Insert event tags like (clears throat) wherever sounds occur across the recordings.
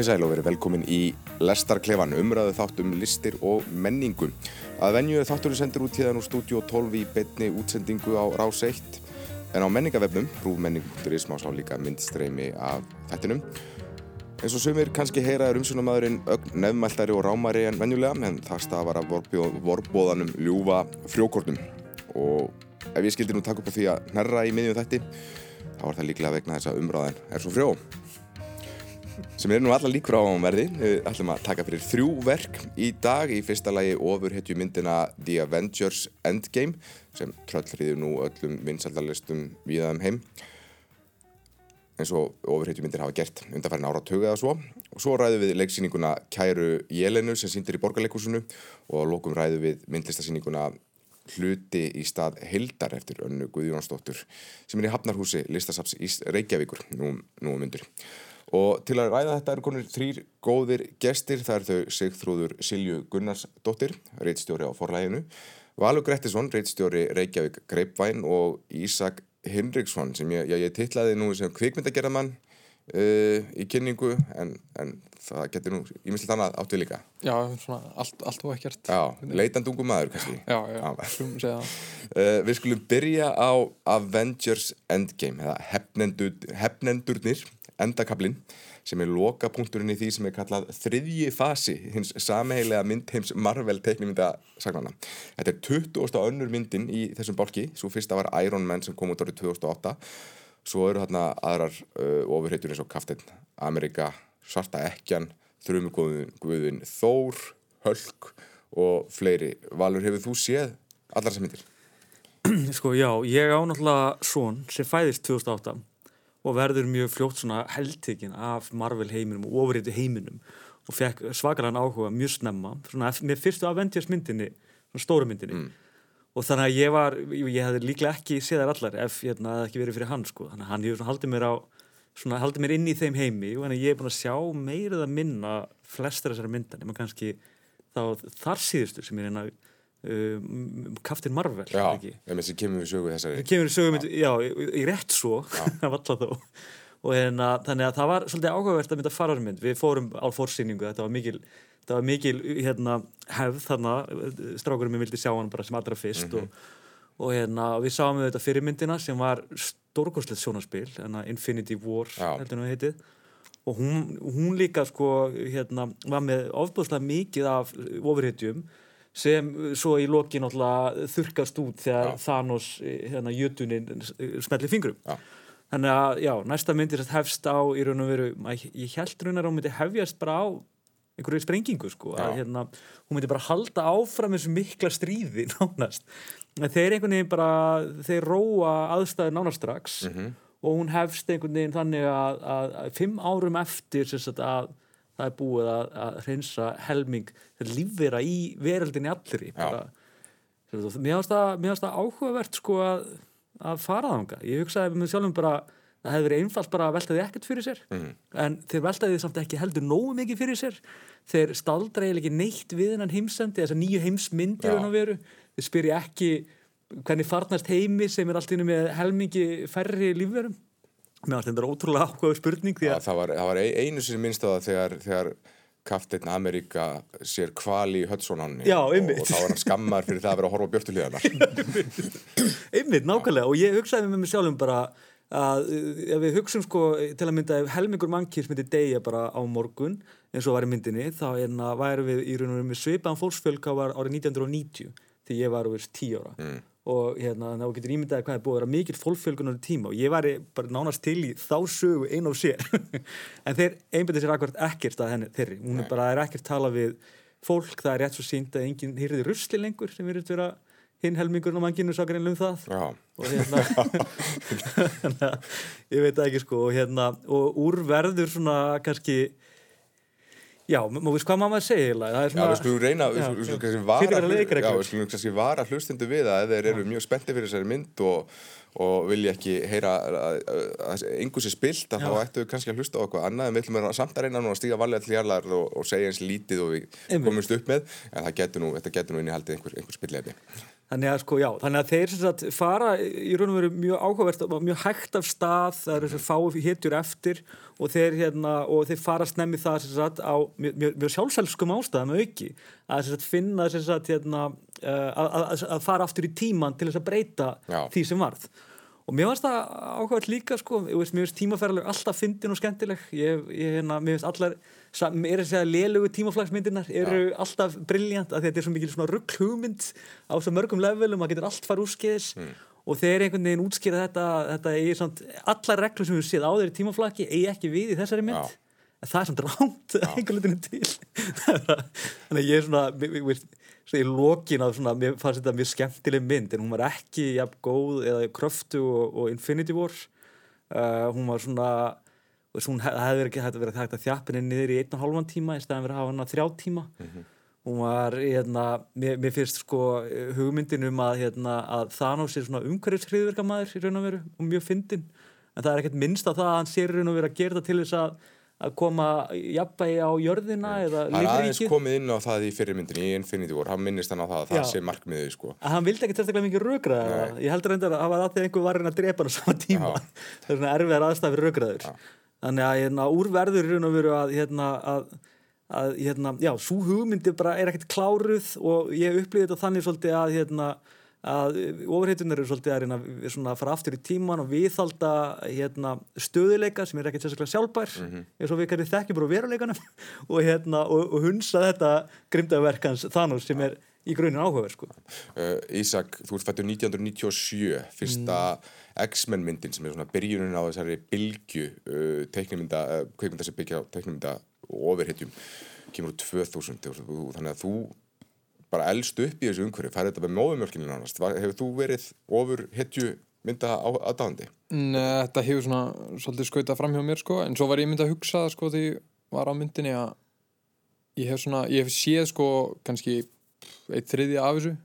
Komið sæl og verið velkomin í Lestarklefan, umræðu þáttum listir og menningu. Að venju þátturinn sendur út tíðan úr stúdíu 12 í betni útsendingu á Rás 1 en á menningavefnum, brúmenning.is má slá líka myndstreymi af þættinum. En svo sumir kannski heyraður umsjónamaðurinn ögn nefnmæltari og rámari en venjulega en það stafar af vorbóðanum ljúfa frjókortum. Og ef ég skildi nú takk upp á því að nærra í miðjum þætti þá er það líklega vegna þess að umræðan er svo frjó sem er nú alla líkur á ámverði við ætlum að taka fyrir þrjú verk í dag. Í fyrsta lagi ofurhetju myndina The Avengers Endgame sem tröllriður nú öllum vinsaldalistum viðaðum heim eins og ofurhetju myndir hafa gert undanfærin ára tögu eða svo. Og svo ræðum við leiksýninguna Kæru Jelenu sem síndir í borgarleikusinu og lókum ræðum við myndlistasýninguna hluti í stað Hildar eftir önnu Guðjónsdóttur sem er í Hafnarhúsi listasaps Reykjavíkur. Nú, nú myndur og til að ræða þetta eru konur þrýr góðir gestir. Það er þau Sigþrúður Silju Gunnarsdóttir reittstjóri á forlæginu Valur Grettisson, reittstjóri Reykjavík Greipvæn og Ísak Hinriksson sem ég, ég, ég tillaði nú sem kvikmyndagerðamann uh, í kynningu en, en það getur nú íminslega annað áttu líka. Já, svona allt, allt og ekkert. Já, leitandungum maður kannski. Já, já, skulum segja það. Uh, (laughs) Við skulum byrja á Avengers Endgame hefnendurnir endakablin sem er lokapunkturinn í því sem er kallað þriðji fasi hins sameigilega myndheims Marvel teiknumynda sagnana. Þetta er 20. önnur myndin í þessum bálki, svo fyrsta var Iron Man sem kom út árið 2008 svo eru þarna aðrar uh, ofurheitur eins og Kaftin Amerika, Svarta Ekjan Þrjumugóðun Þór, Hölk og fleiri. Valur, hefur þú séð allar þessar myndir? (clears throat) Sko já, ég á náttúrulega svon sem fæðist 2008 og verður mjög fljótt svona heldtekinn af Marvel heiminum og ofurreitu heiminum. Og fekk svakalega áhuga mjög snemma svona með fyrstu Avengers myndinni svona stóru myndinni. Mm. og þannig að ég var, ég hefði líklega ekki séð þær allar ef ég hefði ekki verið fyrir hann sko. Þannig að hann hefur haldið mér á svona haldið mér inn í þeim heimi og að ég er búin að sjá meirið að minna flestar þessari myndan nema kannski þá þar síðustu sem er eina Um, Captain Marvel Já, að kemur við sögu þessari. Kemur við sögu, já, ég rétt svo (laughs) hérna, þannig að það var svolítið áhugavert að mynda fararmynd. Við fórum á fórsýningu, þetta var mikil þetta var mikil hérna, hefð þannig, strákurum ég vildi sjá hann bara sem allra fyrst mm -hmm. og, og hérna, við sáum við þetta fyrirmyndina sem var stórgóðslegt sjónaspil hérna, Infinity War, heitið. Og hún, hún líka sko hérna, var með ofbúðslega mikið af ofurhetjum sem svo í lokin þurkast út þegar já. Thanos hérna, jötunin smellir fingrum já. þannig að já, næsta myndir hefst á í raun og veru ég held raunar að hún myndi hefjast bara á einhverju sprengingu sko að, hérna, hún myndi bara halda áfram þessu mikla stríði (laughs) nánast þeir einhvern veginn bara þeir róa aðstæður nánast strax mm -hmm. og hún hefst einhvern veginn þannig að, að, að fimm árum eftir að það er búið að, að reynsa helming lífvera í veröldinni allri. Bara, mér finnst það áhugavert sko að, að fara þánga ég hugsaði með sjálfum bara það hefði verið einfalt bara að velta því ekkert fyrir sér. Mm. en þeir veltaði því samt ekki heldur nógu mikið fyrir sér. Þeir staldra eiginlega ekki neitt við hennan heimsendi þessar nýju heimsmyndir þeir spyrja ekki hvernig farnast heimi sem er alltaf með helmingi færri lífverum Mér finnst þetta ótrúlega áhugaður spurning ja, það, var, það var einu sem minnst á það þegar, þegar Kaftin Amerika sér kvali í Hudsonanni og, og þá var hann skammar fyrir það að vera að horfa björnulíðanar (laughs) Einmitt, nákvæmlega og ég hugsaði með mig sjálfum bara að ef við hugsaum sko til að mynda ef helmingur mannkýrs myndi degja bara á morgun eins og var í myndinni þá væri við í raun og raun með svipaðan fólksfjölk á árið 1990 því ég var úr 10 ára. Mm og hérna þá getur ímyndaði hvað er búið að vera mikil fólkfjölgunar í tíma og ég var bara nánast til í þá sögu einn á sér. (laughs) En þeir einbæði sér akkurat ekkert að henni þeirri, hún er bara er ekkert tala við fólk, það er rétt svo sínt að enginn hýrði rusli lengur sem verður vera hinn helmingurinn á mannginu sakar einlega um það. Já. og hérna (laughs) (laughs) ég veit ekki sko. Og hérna og úr verður svona kannski Já, maður veist hvað maður segir svona... Já, við skulum reyna við skulum kannski vara, við skulum kannski vara hlustundu við að þeir eru mjög spenntið fyrir þessari mynd og, og vilja ekki heyra að yngur sé spilt að Já. þá ættu við kannski að hlusta á eitthvað annað. En við ætlum að samt að reyna nú að stíga valega til jarlar og, og segja eins lítið og við komumst upp með. En það getur nú, þetta getur nú inn í haldið einhver, einhver spillefni Þannig að sko, já, þannig að þeir sagt, fara í raun og veru mjög áhugavert og mjög hægt af stað, það eru þessi fái hitjur eftir og þeir, hérna, og þeir fara snemmi það sagt, á mjög, mjög, sjálfselskum ástæðum auki að sagt, finna sagt, hérna, uh, að, að, að fara aftur í tíman til þess að breyta já. því sem varð og mér finnst það áhugavert líka sko, mér finnst tímaferðarleg alltaf fyndin og skemmtileg ég, ég, hérna, mér finnst allar er að segja lélugu tímaflagsmyndirnar eru ja. alltaf brilljant að þetta er svo mikil svona rugghugmynd á svo mörgum levelum að getur allt fara úrskeiðis mm. og þeir einhvern veginn útskýra þetta þetta allar reglur sem við séð á þeirri tímaflagi eigi ekki við í þessari mynd ja. En það er samt ránt einhvern veginn til. (laughs) Þannig að ég er svona við, í lokin að svona, mér fannst þetta mjög skemmtileg mynd en hún var ekki jafn góð eða kröftu og, og Infinity War. Uh, hún var svona hún hefði verið hægt að vera hægt að þjappinni niður í einn og hálfan tíma í staðan verið að hafa hana þrjá tíma. Mm -hmm. hún var, hérna, mér, mér finnst sko hugmyndin um að, hérna, að Thanos er svona umhverfishriðverkamæður í raun og veru og mjög fyndin en það er ekkert minnst að það að hann sér raun og veru að gera það til þess að að koma jafnvægi á jörðina eða lífríkið. Það er aðeins komið inn á það í fyrirmyndinni í Infinity War, hann minnist hann á það að það sé markmiðið sko. Að hann vildi ekki sérstaklega mikið raugraða, ég heldur reyndar að það var að að einhver var reyna að drepa hann á sama tíma, (laughs) það er svona erfiðar aðstæðir raugraður þannig að hérna, úrverður og veru að, hérna, að, að hérna, já, svo hugmyndi bara er ekkert kláruð og ég upplýði þetta þannig svolítið að hérna, að ofurheitunar eru svolítið að reyna að fara aftur í tíman og viðhalda hérna, stöðuleika sem er ekkert sérstaklega sjálfbær mm -hmm. eins og við kannum þekkjum bara veruleikanum (laughs) og, hérna, og, og hunsa þetta grimdaverkans þannig sem er í grunin áhugaverð sko. uh, Ísak, þú ert fættur 1997 fyrsta mm X-Men myndin sem er svona byrjunin á þessari bylgu uh, teiknumynda, uh, kveikmynda sem byggja á teiknumynda og ofirhetjum kemur úr 2000 þannig að þú bara eldst upp í þessu umhverju færði þetta með móðumjölkinu nánast? Hefur þú verið ofurhetju mynda aðdáðandi? Nei, þetta hefur svona svolítið skautað fram hjá mér sko. En svo var ég myndið að hugsa það sko því var á myndinni að ég hef svona, ég hef séð sko kannski eitt þriðja af þessu.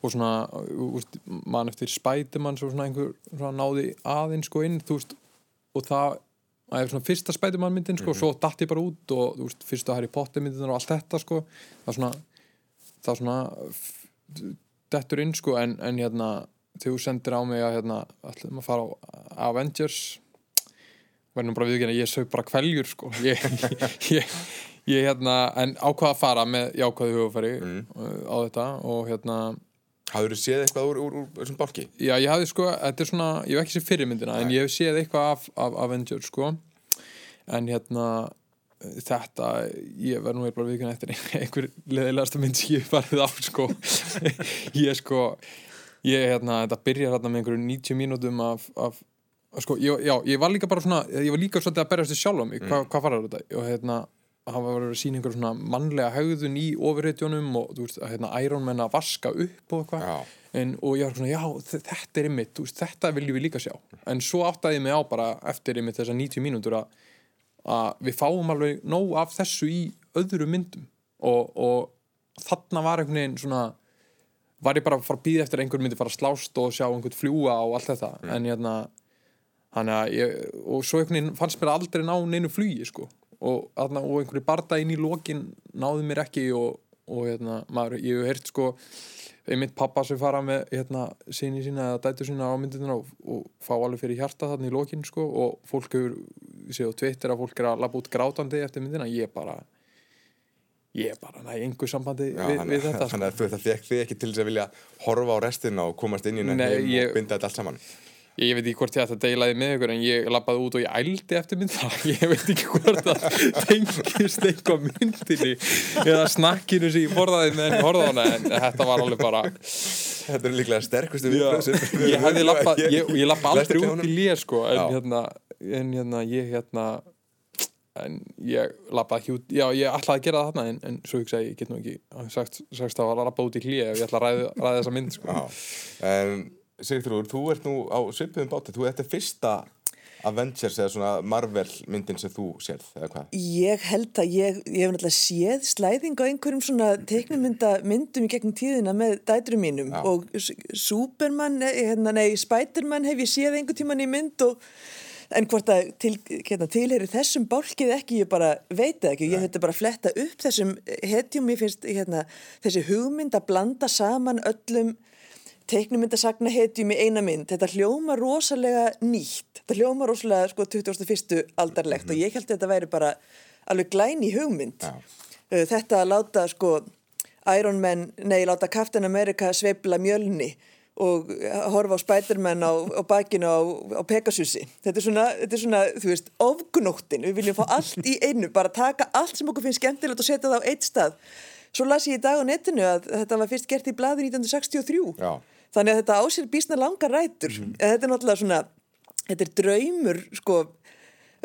Og svona úst, mann eftir Spiderman svo svona einhver svona náði aðeins sko inn þú veist. Og það það er svona fyrsta Spiderman myndin sko. Mm -hmm. svo dætt ég bara út og þú veist fyrsta Harry Potter myndin og allt þetta sko. Það er svona er svona dættur inn sko en, en hérna þú sendir á mig að hérna ætlum að fara á Avengers verðum bara viðkynna ég sög bara kvæljur sko ég, (laughs) ég, ég hérna, en ákvaða að fara með jákvæðu hugafæri mm. Uh, á þetta og hérna Hafður þú séð eitthvað úr, úr, úr þessum bálki? Já, ég hafði sko, þetta er svona, ég hef ekki séð fyrirmyndina Nei. en ég hef séð eitthvað af, af Avengers sko en hérna þetta, ég verð nú bara viðkvæmlega eftir einhver leðilegasta mynd sem ég farið á sko. (laughs) Ég sko, ég hérna þetta byrjar hérna með einhverju 90 mínútum af, af sko, ég, já, ég var líka bara svona, ég var líka svolítið að berjast þér sjálf á mig, mm. hvað hva farar þetta? Og hérna hann var að sína einhver svona mannlega haugðun í ofurreitjónum og þú veist, hérna Iron Man að vaska upp og eitthvað. Og ég var svona, já, þetta er ymmit þetta viljum við líka sjá. En svo áttaði ég mig á bara eftir ymmit þessar 90 mínútur að, að við fáum alveg nóg af þessu í öðru myndum. Og, og þarna var einhvern veginn svona var ég bara að fara að býða eftir einhvern myndi fara að slást og sjá einhvern fljúa og allt þetta. Mm. en hérna ég, og svo einhvern veginn fannst mér aldrei ná neinu flugi sko. Og, og einhverju barda inn í lokin náði mér ekki og, og hérna, maður, ég hef heyrt sko einmitt pappa sem fara með hérna, síni sína eða dætu sína á myndinu og, og fá alveg fyrir hjarta þarna í lokin sko, og fólk hefur, ég sé á Twitter að fólk er að labba út grátandi eftir myndina ég bara ég bara næ, einhver sambandi Já, við, við þetta Þannig sko. að það fekk þið ekki til þess að vilja horfa á restina og komast inn í nefnum og binda þetta allt saman? Ég veit ekki hvort ég ætti að deilaði með ykkur en ég lappaði út og ég ældi eftir mynd það (laughs) ég veit ekki hvort það tengist eitthvað myndinni eða snakkinu sem ég forðaði með henni forðána en þetta var alveg bara Þetta er líklega sterkustu viðbröðsum (laughs) Ég ég, ég lappaði aldrei út í lér sko en hérna, en hérna ég hérna en ég lappaði ekki út já ég ætlaði að gera það þarna en, en svo hugsa ég, ég get nú ekki sagt, sagt að lappa út í lér og ég ætla að ræða, ræða þessa mynd sko En Sigþrúður, þú ert nú á svipiðum báti, þú ert fyrsta Avengers eða svona Marvel myndin sem þú sérð, eða hvað? Ég held að ég, ég hef náttúrulega séð slæðing á einhverjum svona teiknumynda myndum í gegnum tíðina með dæturum mínum Já. og Superman, eh, hérna, nei, Spiderman hef ég séð einhver tíman í mynd og en hvort að til, hérna, tilheri þessum bálkið ekki, ég bara veit ekki, ég höfði bara að fletta upp þessum hetjum, ég finnst hérna, þessi hugmynd að blanda saman öllum teiknumyndasagna hetjum í eina mynd, þetta hljóma rosalega nýtt, þetta hljóma rosalega sko 21. aldarlegt og ég held að þetta væri bara alveg glæni hugmynd. Já. Uh, Þetta að láta sko Iron Man, nei, láta Captain America sveifla mjölni og horfa á Spiderman á, á bakinu á, á Pegasusi. Þetta er svona, þetta er svona, þú veist, ofgnóttin. Við viljum fá allt í einu, bara taka allt sem okkur finnst skemmtilegt og setja það á eitt stað. Svo las ég í dag á netinu að þetta var fyrst gert í blaði 1963. Já. Þannig að þetta ásýr bísna langar rætur. En þetta er náttúrulega svona, þetta er draumur, sko,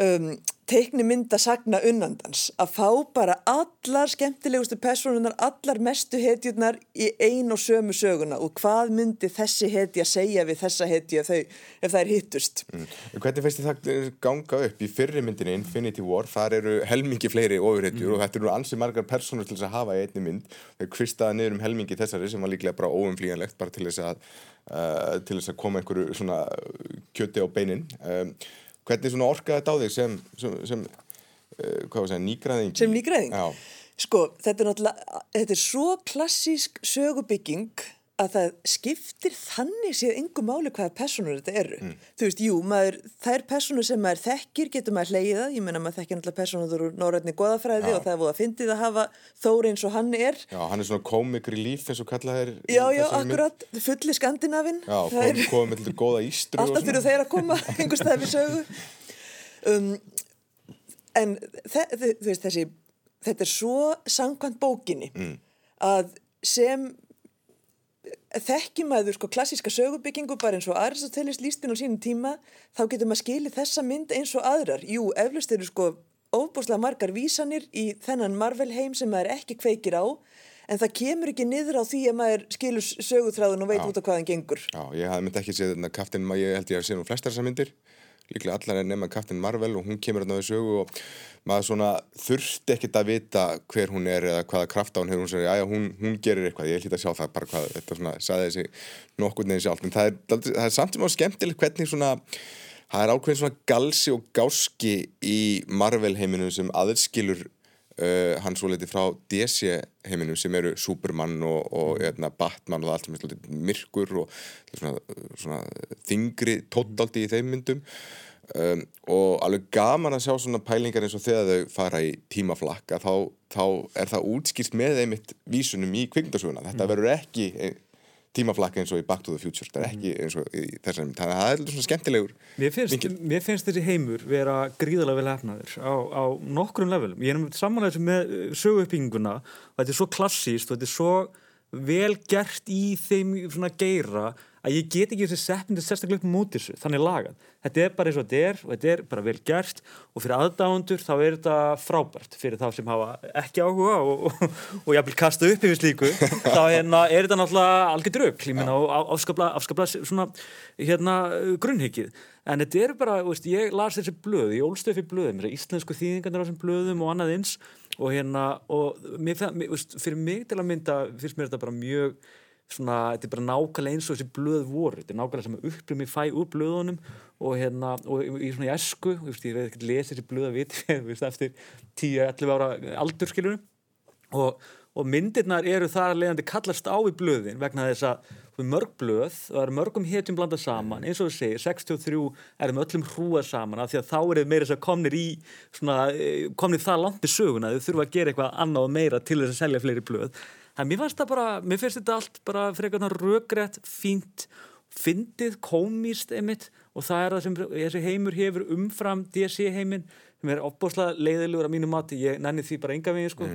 um, teikni mynda sagna unnandans. Að fá bara allar skemmtilegustu personunar, allar mestu hetjurnar í ein og sömu söguna. Og hvað myndi þessi hetja segja við þessa hetju ef, þau, ef það er hittust. Mm. Hvernig finnst það ganga upp í fyrri myndinni Infinity War, þar eru helmingi fleiri ofurhetjur og þetta eru ansi margar personur til þess að hafa í einni mynd, þau kvistaða niður um helmingi þessari sem var líklega bara óumflíjanlegt bara til þess að, uh, til þess að koma einhverju svona kjöti á beinin. Um, hvernig svona orkaði þetta á þig sem, sem, sem uh, hvað var það, nýgræðing Sem nýgræðing? Já, Sko, þetta er náttúrulega, þetta er svo klassísk sögubygging að það skiptir þannig séð yngu máli hvaða personur þetta eru. Þú veist, jú, maður, þær personur sem maður þekkir getur maður hleyða, ég menna maður þekkir náttúrulega personur úr norrætni goðafræði Já. og það er búið að fyndið að hafa Þóri eins og hann er. já, hann er svona komikri líf eins og kallað er Já, já, þessari mynd. akkurat, fulli skandinavinn. Já, Það er- kom, komið með til góða ístru Alltaf þurfa þeir að koma (laughs) einhvers staðar við sögu. Um, en þe þessi, þetta er svo samkvæmt bókinni Mm. að sem þekki maður sko klassíska sögubyggingu bara eins og Aristoteles lístinn á sínum tíma þá getur maður skilið þessa mynd eins og aðrar. Jú, eflust eru sko ofbúslega margar vísanir í þennan Marvel heim sem maður ekki kveikir á en það kemur ekki niður á því að maður skilur sögutræðun og veit Já. út á hvað hann gengur. Já, ég hafði myndi ekki séð þarna Captain, ég held ég að sé nú flestar þessar myndir líklega allar er nema Captain Marvel og hún kemur þarna við sögu og maður svona þurfti ekkit að vita hver hún er eða hvaða krafta hún hefur, hún segir, já, hún, hún gerir eitthvað, ég hlýtt að sjá það bara hvað, þetta svona, saði þessi nokkur neginn sjálf, en það er, það er samt sem á skemmtilegt hvernig svona, það er ákveðin svona galsi og gáski í Marvel heiminu sem aðskilur uh, hann svo leiti frá DC heiminum sem eru Superman og, og mm. Batman og allt sem er myrkur og svona, svona þingri tóttaldi í þeim myndum. Um, og alveg gaman að sjá svona pælingar eins og þegar þau fara í tímaflakka þá, þá er það útskýrt með einmitt vísunum í kvikmyndasuguna þetta verður ekki tímaflakka eins og í Back to the Future þetta er ekki eins og í þessari mynd. Það er svona skemmtilegur Mér finnst, mér finnst þessi heimur vera gríðalega vel hefnaður á, á nokkrum levelum. Ég er samanlega þessu með söguuppbygginguna. Og þetta er svo klassíst og þetta er svo vel gert í þeim svona geira að ég get ekki þessi setmyndi sérstaklega upp mútið þessu, þannig lagað. Þetta er bara eins og þetta er og þetta er bara vel gert og fyrir aðdáendur þá er þetta frábært. Fyrir þá sem hafa ekki áhuga og, og, og jafnvel kasta upp yfir slíku þá hérna, er þetta náttúrulega algjör drögg og afskaplega svona hérna grunnhyggið. En þetta eru bara, veist, ég las þessi blöð ég ólst upp í blöðum, íslensku þýðingarnir á þessum blöðum og annað eins og hérna, og mér, mér, veist, fyrir mig til að mynda, finnst mér þetta bara mjög svona, þetta er bara nákvæmlega eins og þessi blöð voru, þetta er nákvæmlega sem upplum ég fæ úr blöðunum og hérna og í í svona í esku, ég veit ekki lesa þessi blöð að viti, (laughs) þú veist, eftir 10-11 ára aldur skilur og, og myndirnar eru þar leiðandi kallast á í blöðin vegna þess að er mörg blöð og það eru mörgum hetjum blandað saman. Eins og þú segir, 63 er með öllum hrúað saman af því að þá er þið meira þess að komnir í svona, eh, komnir það langt í söguna þau þurfa að gera eitthvað annað og meira til þess að selja fleiri blöð þannig að mér fannst það bara, mér finnst þetta allt bara frekar röggrætt, fínt fyndið, komíst einmitt. Og það er það sem þessi heimur hefur umfram DC heiminn sem er opbáslega leiðilegur að mínu mati, ég nenni því bara enga veginn sko.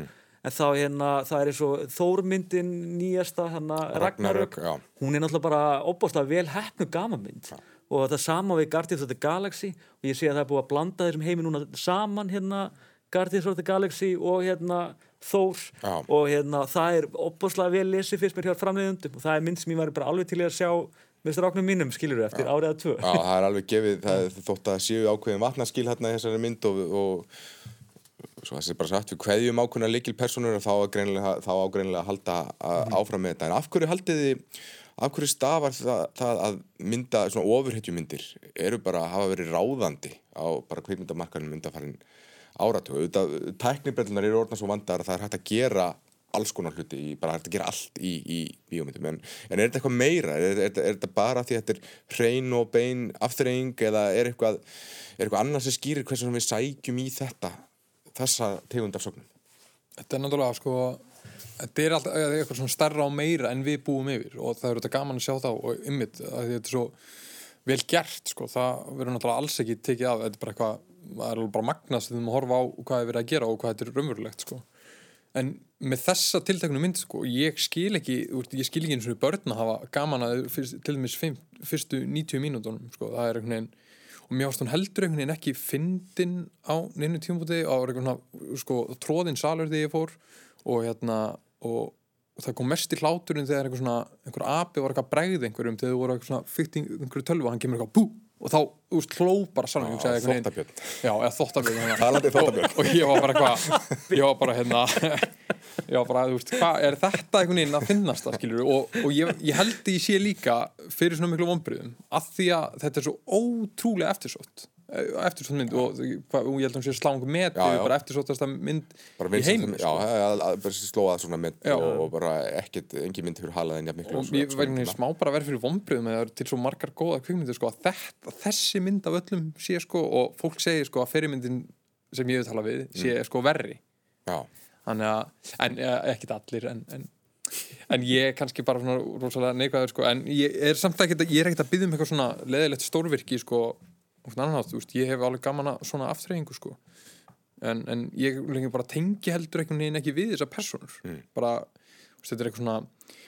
En þá hérna, það er eins og Þórmyndin nýjasta, hérna Ragnarök, Ragnarök, hún er náttúrulega bara opbáslega vel heppnu gamamynd og það sama við Guardians of the Galaxy. Og ég sé að það er búið að blanda þessum heimi núna saman hérna Guardians of the Galaxy og hérna Þór Já. og hérna það er opbáslega vel lesið fyrst mér hjá framleiðundum og það er mynd sem ég var bara alveg til að sjá með stráknum mínum skilur við eftir árið að tvö. Já, það er alveg gefið, (laughs) það þótt að séu ákveðin vatnaskil hérna í þessari mynd og, og svo það sé bara sagt við kveðjum ákveðina líkil personur og þá á greinilega, þá á greinilega að halda að, áfram með þetta. En af hverju haldið þið, af hverju stafar það, það að mynda svona ofurhetjumyndir? Eru bara að hafa verið ráðandi á bara kveikmyndamarkanum myndafarin áratug. Auðvitað, tæknibrellunar eru orðna svo vandar að það er hægt að gera alls konar hluti í, bara hægt að gera allt í, í bíómyndum en, en er þetta eitthvað meira? Er, er, er, þetta bara því að þetta er hrein og bein afturreying eða er eitthvað, eitthvað annars sem skýrir hversu við sækjum í þetta þessa tegund af sögnum? Þetta er náttúrulega sko þetta er alltaf eitthvað svona starra og meira en við búum yfir og það er þetta gaman að sjá þá og ymmit þetta er svo vel gert sko, það verður náttúrulega alls ekki tekið af, þetta er bara eitthvað það er bara magnast þegar maður horfa á hvað er verið að gera og hvað þetta er raunverulegt sko. En með þessa tiltaknu mynd sko ég skil ekki, ég skil ekki eins og börn að hafa gaman að fyrst, til dæmis fyrstu 90 mínútonum sko það er einhvern veginn og mér ást hún heldur einhvern veginn ekki fyndin á neinu tímfóti á einhvern veginn sko tróðin salur þegar ég fór og hérna og það kom mest í hláturinn þegar einhver svona einhver api var eitthvað bregð einhverjum þegar þú voru eitthvað svona í einhverju tölvu og hann kemur eitthvað bú og þá, þú veist, hló bara saman Þóttabjörn Já, eða Þóttabjörn og, og ég var bara eitthvað ég var bara hérna (laughs) ég var bara, þú veist, hvað er þetta einhvern veginn að finnast það, skilur og, og ég, ég held að ég sé líka fyrir svona miklu vonbryðum að því að þetta er svo ótrúlega eftirsótt eftirsótt mynd og, og ég held að hún sé sláðum með bara eftirsóttasta mynd í heim Já, sko. bara slóað svona mynd já, og, bara ekkert, engin mynd fyrir halað en jafn miklu og ég verði smá bara að vera fyrir vonbröðum eða til svo margar góða kvikmyndir sko, að þessi mynd af öllum sé sko og fólk segir sko að fyrirmyndin sem ég hef talað við sé mm. sko verri já. þannig að, en ekkert allir en, en en ég er kannski bara svona rosalega neikvæður sko, en ég er samt ekki ég er ekkert að byggja um eitthvað svona leðilegt stórvirki sko Nátt, veist, ég hef alveg gaman að svona aftreyingu sko. en, en ég bara tengi heldur einhvern veginn ekki við þessar personur mm. bara, veist, þetta er eitthvað svona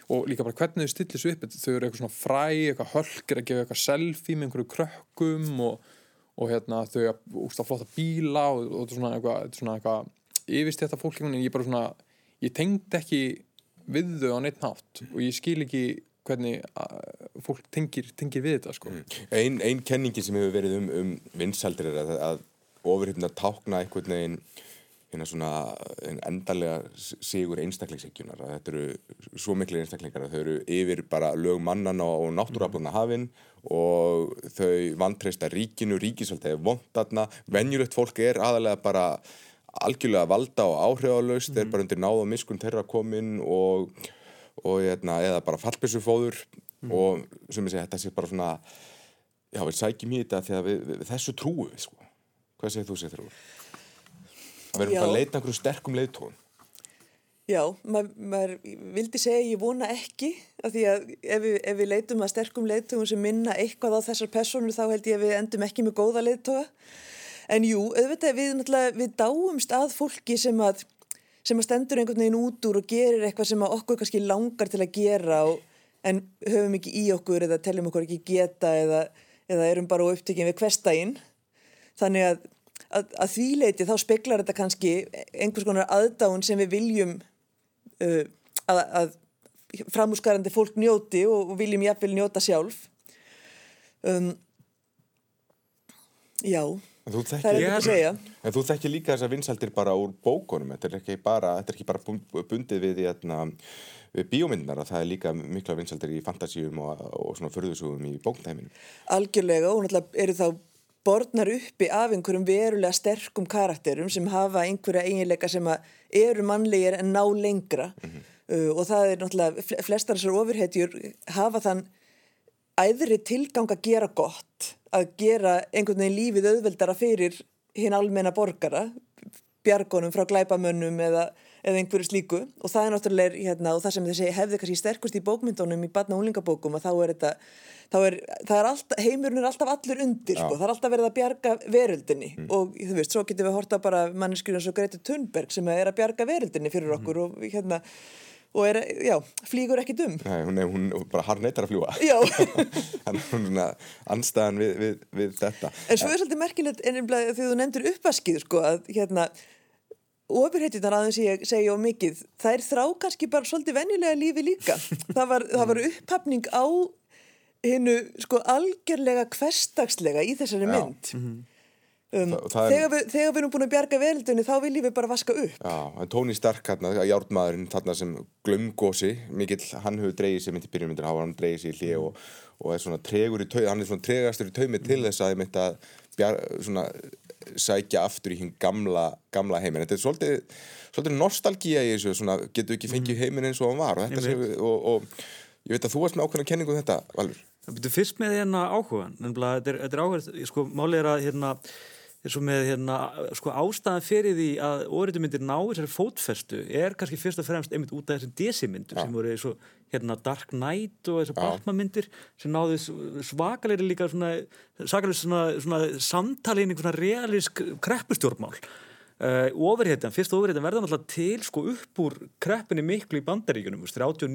og líka bara hvernig þau stillir svo upp þau eru eitthvað svona fræ, eitthvað hölkir að gefa eitthvað selfie með einhverju krökkum og, og hérna þau úrst að flotta bíla og, og þetta er svona eitthvað, svona eitthvað yfirst þetta fólk en ég bara svona, ég tengdi ekki við þau á neitt nátt og ég skil ekki hvernig fólk tengir, tengir við þetta sko. mm. Einn ein kenningi sem hefur verið um, um vinsaldir er að, að ofurhyfna tákna einhvern veginn hérna svona endarlega sigur einstaklingsheggjunar að þetta eru svo miklu einstaklingar að þau eru yfir bara lög mannan og náttúrafluna hafinn og þau vantreista ríkinu, ríkisvöld er vondatna, venjulegt fólk er aðalega bara algjörlega valda og áhrifalöst, mm. þeir bara undir náð og miskun þeirra komin og og hérna, eða bara fallbissufóður mm. og sem ég segi, þetta sé bara svona já, við sækjum í þetta þegar við, við, við þessu trúum við, sko hvað segir þú, segir þú? að verðum að leita einhverju sterkum leiðtón Já, maður, maður vildi segja ég vona ekki af því að ef við, ef við leitum að sterkum leiðtóðum sem minna eitthvað á þessar personur þá held ég að við endum ekki með góða leiðtóða en jú, auðvitað við, við dáumst að fólki sem að sem að stendur einhvern veginn út úr og gerir eitthvað sem okkur kannski langar til að gera og, en höfum ekki í okkur eða teljum okkur ekki geta eða, eða erum bara upptökjum við hverstægin þannig að, að, að því leiti þá speklar þetta kannski einhvers konar aðdáðun sem við viljum uh, að, að framhúsgarandi fólk njóti og, og viljum jáfnvel njóta sjálf. Um, Já En þú þekkir, en þú þekkir líka þessar vinsaldir bara úr bókunum, þetta er ekki bara, er ekki bara bundið við, hérna, við bíómyndnar að það er líka mikla vinsaldir í fantasíum og, og svona förðusugum í bókntæminu. Algjörlega og náttúrulega eru þá borðnar uppi af einhverjum verulega sterkum karakterum sem hafa einhverja eiginleika sem eru mannlegir en ná lengra mm -hmm. uh, og það er náttúrulega, flestar þessar ofurhetjur hafa þann æðri tilgang að gera gott að gera einhvern veginn lífið auðveldara fyrir hinn almenna borgara bjargonum frá glæpamönnum eða, eða einhverju slíku og það er náttúrulega hérna, og það sem þessi hefði kannski sterkust í bókmyndunum í badna og úlingabókum að þá er þetta þá er, er alltaf, heimurinn er alltaf allur undir sko, það er alltaf verið að bjarga veröldinni mm. og þú veist, svo getur við að horta bara manneskjurinn svo Greti Thunberg sem er að bjarga veröldinni fyrir okkur mm. og hérna og er, já, flýgur ekki dum. Nei, hún, hún bara har neytar að fljúa (laughs) þannig að hún er anstæðan við, við, við þetta. En svo er svolítið merkilegt þegar þú nefndir uppvaskið sko, að hérna ofurheitjunar aðeins ég segja á mikið það er þrá kannski bara svolítið venjulega lífi líka. (laughs) Það var, það var upphafning á hennu sko algjörlega hverstagslega í þessari mynd. Mm -hmm. Um, þegar, er, við, þegar við erum búin að bjarga veldunni þá viljum við bara vaska upp. Já, Tóni Stark hérna, járnmaðurinn þarna sem glömgósi, mikill hann hefur dreyið sér mynd í byrjumyndir, hann dreyið sér í hlið mm. og, og er svona tregur í tauð, hann er svona tregastur í taumi til þess að, að bjar, svona, sækja aftur í hinn gamla, gamla heiminn. Þetta er svolítið, svolítið nostalgía í þessu svona, getur ekki fengið heiminn eins og hann var og, sem, og, og ég veit að þú varst með ákveðna kenningu um þetta, Valur. Það byrju fyrst með hérna áhugan, nefnilega þetta er, þetta er áhuga, sko, málið er að hérna, eins og með hérna, sko, ástæðan fyrir því að óriðumyndir ná þessari fótfestu er kannski fyrst og fremst einmitt út af þessum DC-myndur Já. sem voru svo, hérna, Dark Knight og þessar Já. Batman-myndir sem náðu svakalegri líka svona, svakalegri svona, svona samtali inn í svona realísk kreppustjórnmál. Uh, ofurhetjan, fyrst ofurhetjan verða náttúrulega til sko upp úr kreppinni miklu í bandaríkunum, þú veist,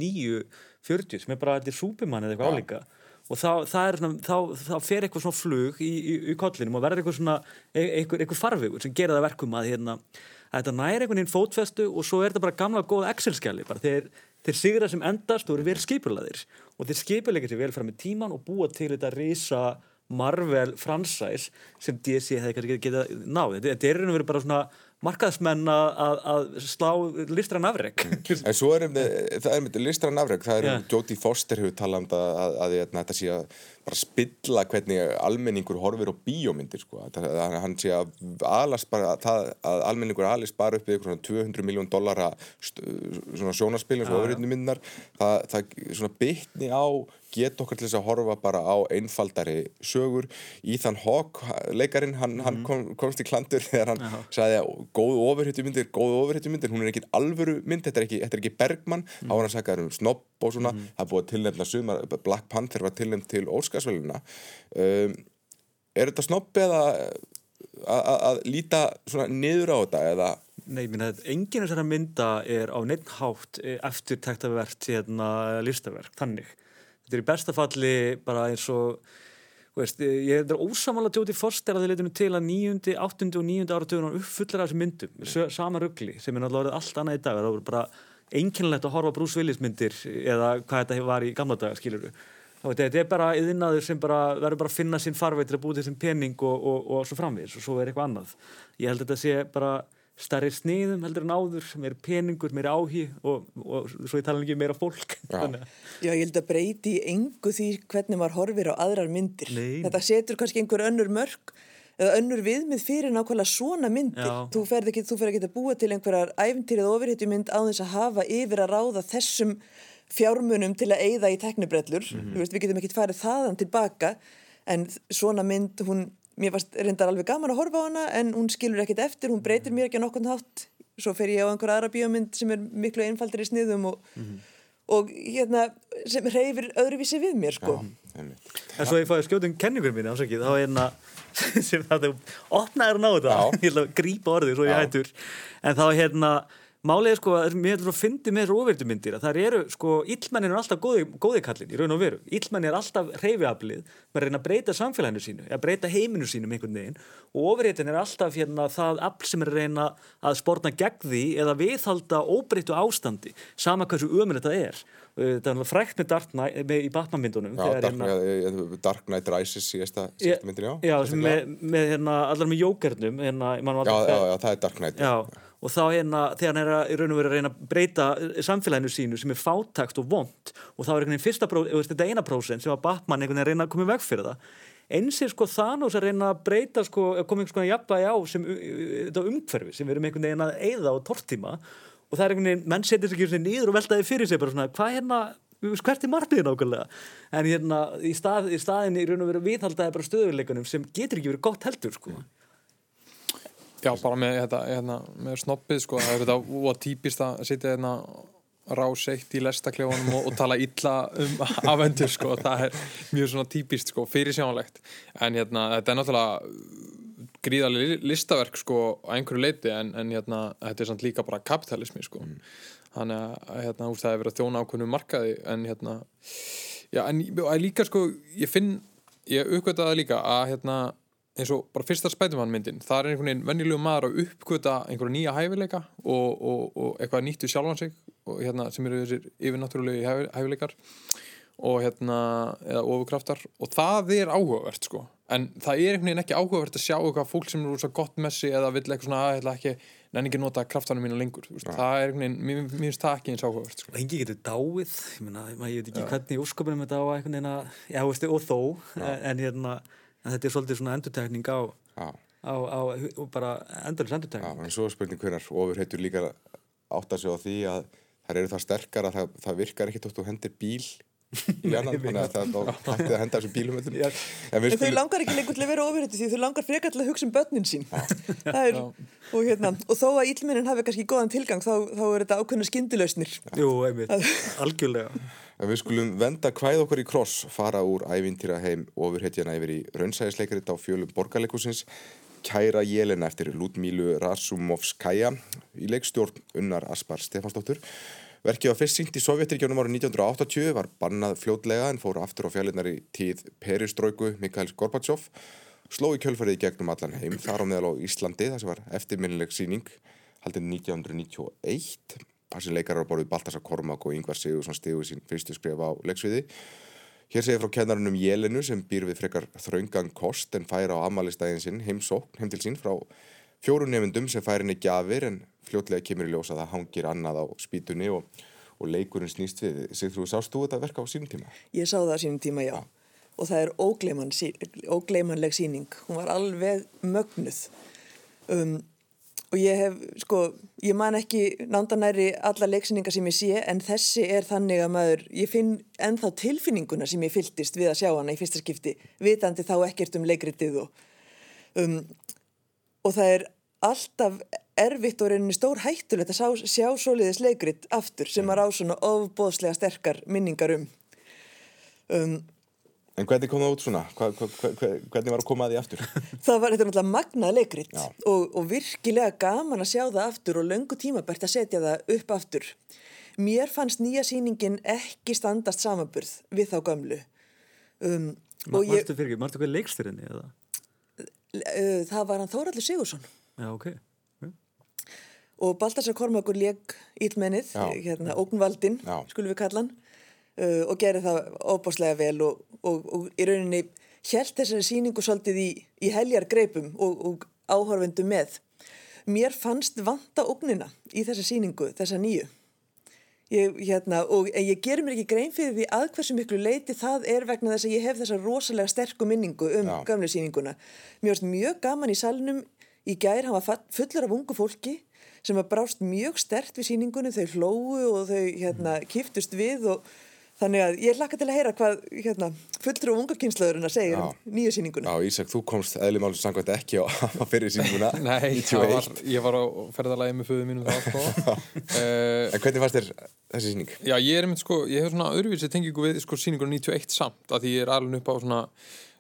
39-40 sem er bara, þetta er súpimann eða eitthvað álíka og þá, svona, þá, þá fer eitthvað svona flug í, í, í kollinum og verður eitthvað svona eitthvað, eitthvað farvegur sem gera það að verkum að hérna, að þetta næri einhvern veginn fótfestu og svo er þetta bara gamla góða Excel-skjali bara. Þeir, þeir sigra sem endast og eru vel skipulaðir og þeir skipulegir sér vel fram með tíman og búa til þetta risa Marvel franchise sem DC hefði kannski getað náð. Þetta, þetta er og verið bara svona markaðsmenn að, að, slá listrann afreg En svo er um, það er með listran afreg, það er um. Jodie Foster hefur talað um það að, þetta sé að bara spilla hvernig almenningur horfir á bíómyndir sko. að, að hann sé að bara það, að almenningur alist bara upp við eitthvað svona 200 miljón dollara sjónaspilin, öðrunni myndar það, það bytni á get okkar til þess að horfa bara á einfaldari sögur Ethan Hawke, leikarinn, hann, hann kom, komst í klandur þegar hann Já. sagði að góð ofurhetjumyndir, góð ofurhetjumyndir hún er ekkit alvöru mynd, þetta er ekki, þetta er ekki Bergman þá var hann sagðið um snobb og svona það er búið að tilnefna sumar, Black Panther var tilnefnd til Óskarsvöluna um, er þetta snobb eða að- líta svona niður á þetta eða? Nei, minna, enginn þessara mynda er á neitt hátt eftirtæktavert hérna, listaverk, þannig. Þetta er í besta falli bara eins og, veist, ég er ósamála Jóti Foster að þið leitinu til að níundi, áttundi og níundi áratugun hann uppfullar af þessum myndum, sö- sama ruggli, sem er náttúrulega allt annað í dag, það voru bara einkennilegt að horfa Bruce Willis myndir eða hvað þetta var í gamla daga, skilur við. Þetta er bara yðinnaður sem bara verður bara að finna sinn farveit til að búið þessum pening og, og, og svo framvegis og svo er eitthvað annað. Ég held að þetta sé bara stærri sniðum heldur en áður, meira peningur, meira áhí og, og svo ég tala ekki meira fólk. Já. (laughs) Já, ég held að breyti engu því hvernig maður horfir á aðrar myndir. Nei. Þetta setur kannski einhver önnur mörg eða önnur viðmið fyrir nákvæmlega svona myndir. Já. Þú ferð ekki, ekki að búa til einhverjar æfintýrið ofurhetjumynd á þess að hafa yfir að ráða þessum fjármunum til að eyða í teknibrellur. Mhm. Þú veist, við getum ekki farið þaðan tilbaka en svona mynd, hún, mér varst reyndar alveg gaman að horfa á hana en hún skilur ekkit eftir, hún breytir mér ekki á nokkurn hátt. Svo fer ég á einhver aðra bíómynd sem er miklu einfaldir í sniðum og, og hérna, sem reyfir öðruvísi við mér, sko. einmitt. En svo ég fáið skjótum kenningur mín ásakið, þá er hérna (laughs) sem það þú opnaður að ná þetta Já. (laughs) ég ætla að grípa orðið svo ég Já. hættur en þá hérna Er sko að mér hefur svo fyndið með róvertumyndir að það eru sko, illmennin er alltaf góði, góði kallin í raun og veru. Illmennin er alltaf hreyfiaflið með að reyna að breyta samfélaginu sínu, að breyta heiminu sínum einhvern veginn og ofurheitin er alltaf hérna það afl sem er að reyna að spórna gegn því eða viðhalda óbreyttu ástandi, sama hversu ömur þetta er. Það er frækt með Dark Knight með, í Batman-myndunum. Já, þegar Dark, hérna- Dark Knight Rises síðasta, myndin, já. já með, með hérna, allar með jókernum hérna, já, já, já, það er Dark Knight. Já, og þá hérna, þegar hann er að, í raun og veru að reyna að breyta eh, samfélaginu sínu sem er fátakt og vond og þá er einhvern veginn fyrsta þetta eina prósent sem var Batman einhvern veginn að reyna að koma veg fyrir það. Eins er sko Thanos að reyna að breyta sko, að koma einhvern veginn jafnvægi á sem þetta umhverfi sem við erum einhvern veginn að eyða á tortíma. Og það er einhvern veginn, menn setur sig ekki niður og veltaði fyrir sig bara svona, hvað hérna hvert er margniðin ákveðlega en hérna í, stað, í staðin í raun og veru viðhaldaði bara stöðuleikunum sem getur ekki verið gott heldur sko Já, bara með, þetta, hérna, með snobbið sko, það er þetta og típist að sitja hérna ráseitt í lestaklefunum og, og tala illa um (laughs) afendur sko, það er mjög svona típist sko, fyrir sjánlegt en hérna, þetta er náttúrulega gríðarlega listaverk sko á einhverju leiti en, en hérna, þetta er samt líka bara kapitalismi sko. Þannig að hérna, úst, það er verið að þjóna ákveðnu markaði en hérna já, en líka sko, ég finn ég það líka að hérna eins og bara fyrsta Spiderman myndin það er einhvern veginn venjulegu maður að uppgöta einhverja nýja hæfileika og, og, og eitthvað nýtt við sjálfan sig og hérna sem eru þessir yfirnáttúrulegu hæfi- hæfileikar og hérna eða ofurkraftar. Og það er áhugavert sko. En það er einhvern veginn ekki áhugavert að sjá eitthvað fólk sem eru svo gott með sig eða vill eitthvað svona að ég ætla ekki nenni ekki nota kraftanum mínu lengur. Veist, það er einhvern veginn, mér mér finnst það ekki eins áhugavert sko. engi getur dáið ég, meina, ég veit ekki hvernig í úrskapinum þetta á einhvern veginn að já, veistu, og þó en hérna, en þetta er svolítið svona endurtekning á, á, á og bara endurins já, endurtekning en svo er spurning hvernar ofur heitur líka átt að segja á því að þær eru það sterkar að það, það virkar ekki tótt og hendir bíl í (laughs) annan, þannig að það hættið að henda þessum bílum. En við En þau langar ekki lengur til að vera ofurhættu því þau langar frekar til að hugsa um börnin sín. (laughs) Það er, og, hérna, og þó að íllmennin hafi kannski góðan tilgang þá, þá er þetta ákveðna skyndilausnir. Jú, einmitt, algjörlega en við skulum venda kvæð okkur í kross, fara úr ævintýra heim ofur heitjana yfir í raunsæðisleikarit á fjölum borgarleikusins Kæra Jelena eftir Ludmílu Rasumovskaja í leikstjórn Unnar Aspar Stefansdóttur. Verkið var fyrst syngt í Sovjetríkjónum árið 1980, var bannað fljótlega en fór aftur á fjallinnar í tíð Peristróiku Mikaels Gorbachev. Sló í kjölfarið gegnum allan heim, þar á meðal á Íslandi, það sem var eftirminnileg síning, haldið 1991. Sem leikarar borðið Baltasar Kormák og Yngvar Sigursson stigu sín fyrstu skrif á leiksviði. Hér segir frá kennarinn um Jelenu sem býr við frekar þraungan kost en færa á amalistæðin sinn heimsókn heim til sín frá fjóru nefndum sem færi henni gjafir en fljótlega kemur í ljós að það hangir annað á spýtunni og, og leikurinn snýst við. Sigþrú, sást þú þetta verka á sínum tíma? Ég sá það á sínum tíma, já. Og það er ógleyman, ógleymanleg síning. Hún var alveg mögnuð. Um, og ég hef, sko, ég man ekki nándanæri alla leiksýningar sem ég sé en þessi er þannig að maður, ég finn ennþá tilfinninguna sem ég fylltist við að sjá hana í fyrsta skipti, vitandi þá ekkert um leikritið og, um, og það er alltaf erfitt og reyninni stór hættulegt að sjá, sjá svoleiðis leikrit aftur sem maður á svona ofbóðslega sterkar minningar um. um En hvernig kom það út svona? Hva, hva, hva, hvernig var að koma að því aftur? (laughs) Það var þetta náttúrulega magnað leikrit og, og virkilega gaman að sjá það aftur og löngu tímabært að setja það upp aftur. Mér fannst nýja síningin ekki standast samanburð við þá gömlu. Um, og ég, Marstu fyrir ekki, marstu hvað leikstyrinni eða? uh, það var hann Þóraldur Sigursson Já, ok og Baltasar Kormakur leik ílmennið, hérna, ógnvaldin, skulum við kalla hann, uh, og gerði það óbáslega vel og, og, og í rauninni hjælt þessari síningu svolítið í, í heljar greipum og, og áhorfendu með. Mér fannst vanta ógnina í þessa síningu, þessa nýju. Ég, hérna, og ég gerir mér ekki grein fyrir því að hversu miklu leiti það er vegna þess að ég hef þessa rosalega sterku minningu um Já. gamlu síninguna. Mér varst mjög gaman í salnum í gær, hann var fullur af ungu fólki sem var brást mjög stert við síningunum, þau hlóu og þau hérna, kiftust við og þannig að ég hlakka til að heyra hvað hérna, fullur af unga kynslaðurinn að segja um nýju síninguna. Já, Ísak, þú komst eðlumálum samkvæmt ekki á, (laughs) fyrir síninguna. (laughs) Nei, það 91. var, ég var á ferðalagi með föðu mínum þá sko. (laughs) uh, En hvernig fannst þér þessi síning? Já, ég er einmitt sko, ég hef svona öðruvísi tengingu við sko síningur 91 samt að því ég er alveg upp á svona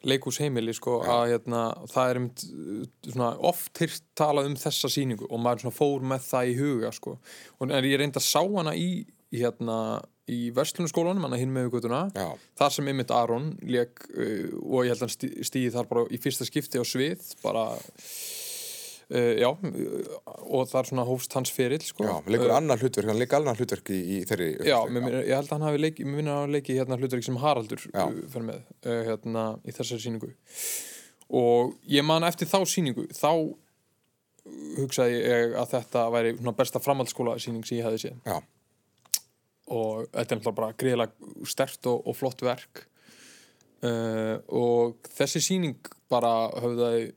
leikúsheimili sko að hérna það er einmitt uh, svona oft hýrt talað um þessa síningu og maður svona fór með það í huga sko og en ég reynda að sá hana í, hérna í verslunarskólanum, hann að hinn með Já. þar sem einmitt Aron leik uh, og ég held að hann stí- stíði þar bara í fyrsta skipti á svið bara uh, já uh, og þar svona hófst hans ferill sko. Já, leikur Uh, annar hlutverk, hann leikur annar hlutverk í, í þeirri Já, mér, ég held að hann hafi leikið, mér minna að hafa leikið hérna hlutverk sem Haraldur uh, fyrir með uh, hérna í þessari síningu og ég man eftir þá síningu þá hugsaði ég að þetta væri besta framhaldsskóla síning sem ég hefði séð. Já, og þetta er bara greiðlega stert og, og flott verk. Uh, og þessi síning bara höfðaði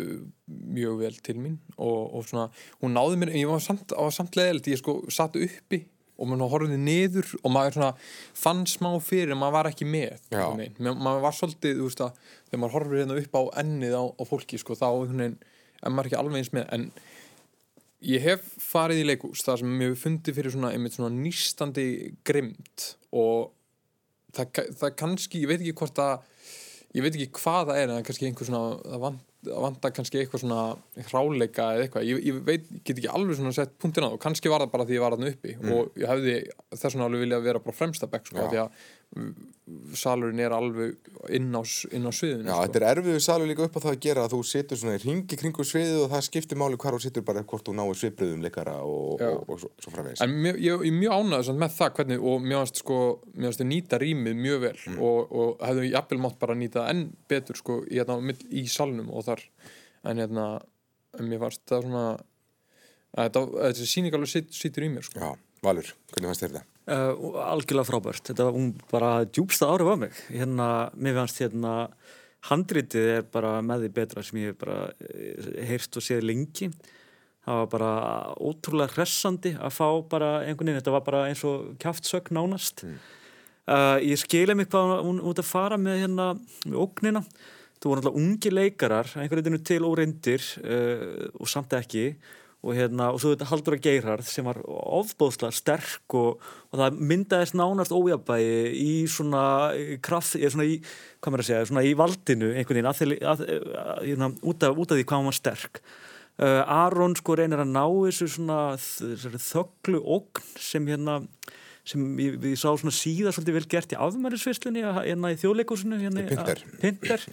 uh, mjög vel til mín og, og svona, hún náði mér ég var samt, samt leðilt, ég sko satt uppi og maður horfði niður og maður svona fann smá fyrir að maður var ekki með maður var svolítið, þú veist að þegar maður horfir hérna upp á ennið á, á fólki sko, þá einhvern veginn er maður ekki alveg eins með en ég hef farið í leikús þar sem ég hef fundið fyrir svona, einmitt svona nýstandi grimt og það, það kannski, ég veit ekki hvort að ég veit ekki hvað það er en það er kannski einhver svona það vant, það vantar kannski eitthvað svona hráleika eða eitthvað, ég, ég veit, ég get ekki alveg svona sett punktin á það og kannski var það bara því ég var þarna uppi og ég hefði þess vegna alveg viljað vera bara fremsta bekk sko, því að mm, salurinn er alveg inn á, inn á sviðinu Já, sko. þetta er erfiðu salur líka upp á það að gera að þú situr svona í ringi kringu sviðið og það skiptir máli hvar þú situr bara hvort þú náir svipriðum leikara og, og, og, svo, svo framvegis. En mjög, ég, ég er mjög ánægður samt með það hvernig og mér finnst sko, finnst þau nýta rýmið mjög vel og, og hefðu jafnvel mátt bara nýta það enn betur sko í, hérna, í salnum og þar. En hérna, en mér fannst það svona að þetta, sýning alveg sit, situr í mér sko. Já, Valur, hvernig fannst þér þetta? Uh, algjörlega frábært, þetta var hún bara djúbsta árið var mig. Hérna, mér fannst hérna handritið er bara með því betra sem ég hef bara eh, heyrst og séð lengi. Það var bara ótrúlega hressandi að fá bara einhvern veginn, þetta var bara eins og kjáftsögn nánast. Mm. uh, ég skilja mig hvað hún út að fara með hérna með ógnina þú voru náttúrulega ungi leikarar einhvern veginn til óreyndir uh, og samt ekki. Og hérna, og svo þetta Haldur að Geirharð sem var ofbóðslega sterk og, og það myndaðist nánast ójabægi í svona kraft, eða svona í, hvað maður að segja, svona í valdinu einhvern veginn, að, að, að, hérna, út, af, út af því hvað maður sterk. Uh, Aron sko reynir að ná þessu svona þögglu ogn sem hérna sem ég, ég sá svona síðan svolítið vel gert í afmælisvislunni hérna í þjóðleikúsinu hérna, Pinter, Pinter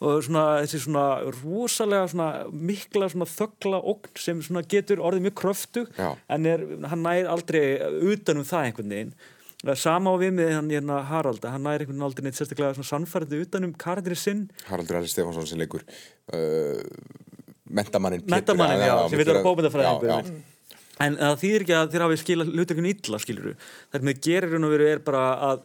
og svona þessi svona rosalega svona mikla svona þöggla ogn sem svona getur orðið mjög kröftu en er, hann nær aldrei utanum það einhvern veginn. Sama á við með hann hérna Haralda hann nær einhvern veginn aldrei neitt sérstaklega sannfærandi utanum karakterið sinn. Haraldur Alli Stefánsson sem leikur uh, mentamannin mentamannin, já, sem við erum bómyndafræðingur en það þýðir ekki að þér hafi skila hlutökun illa, skiluru það er með gerir og veru er bara að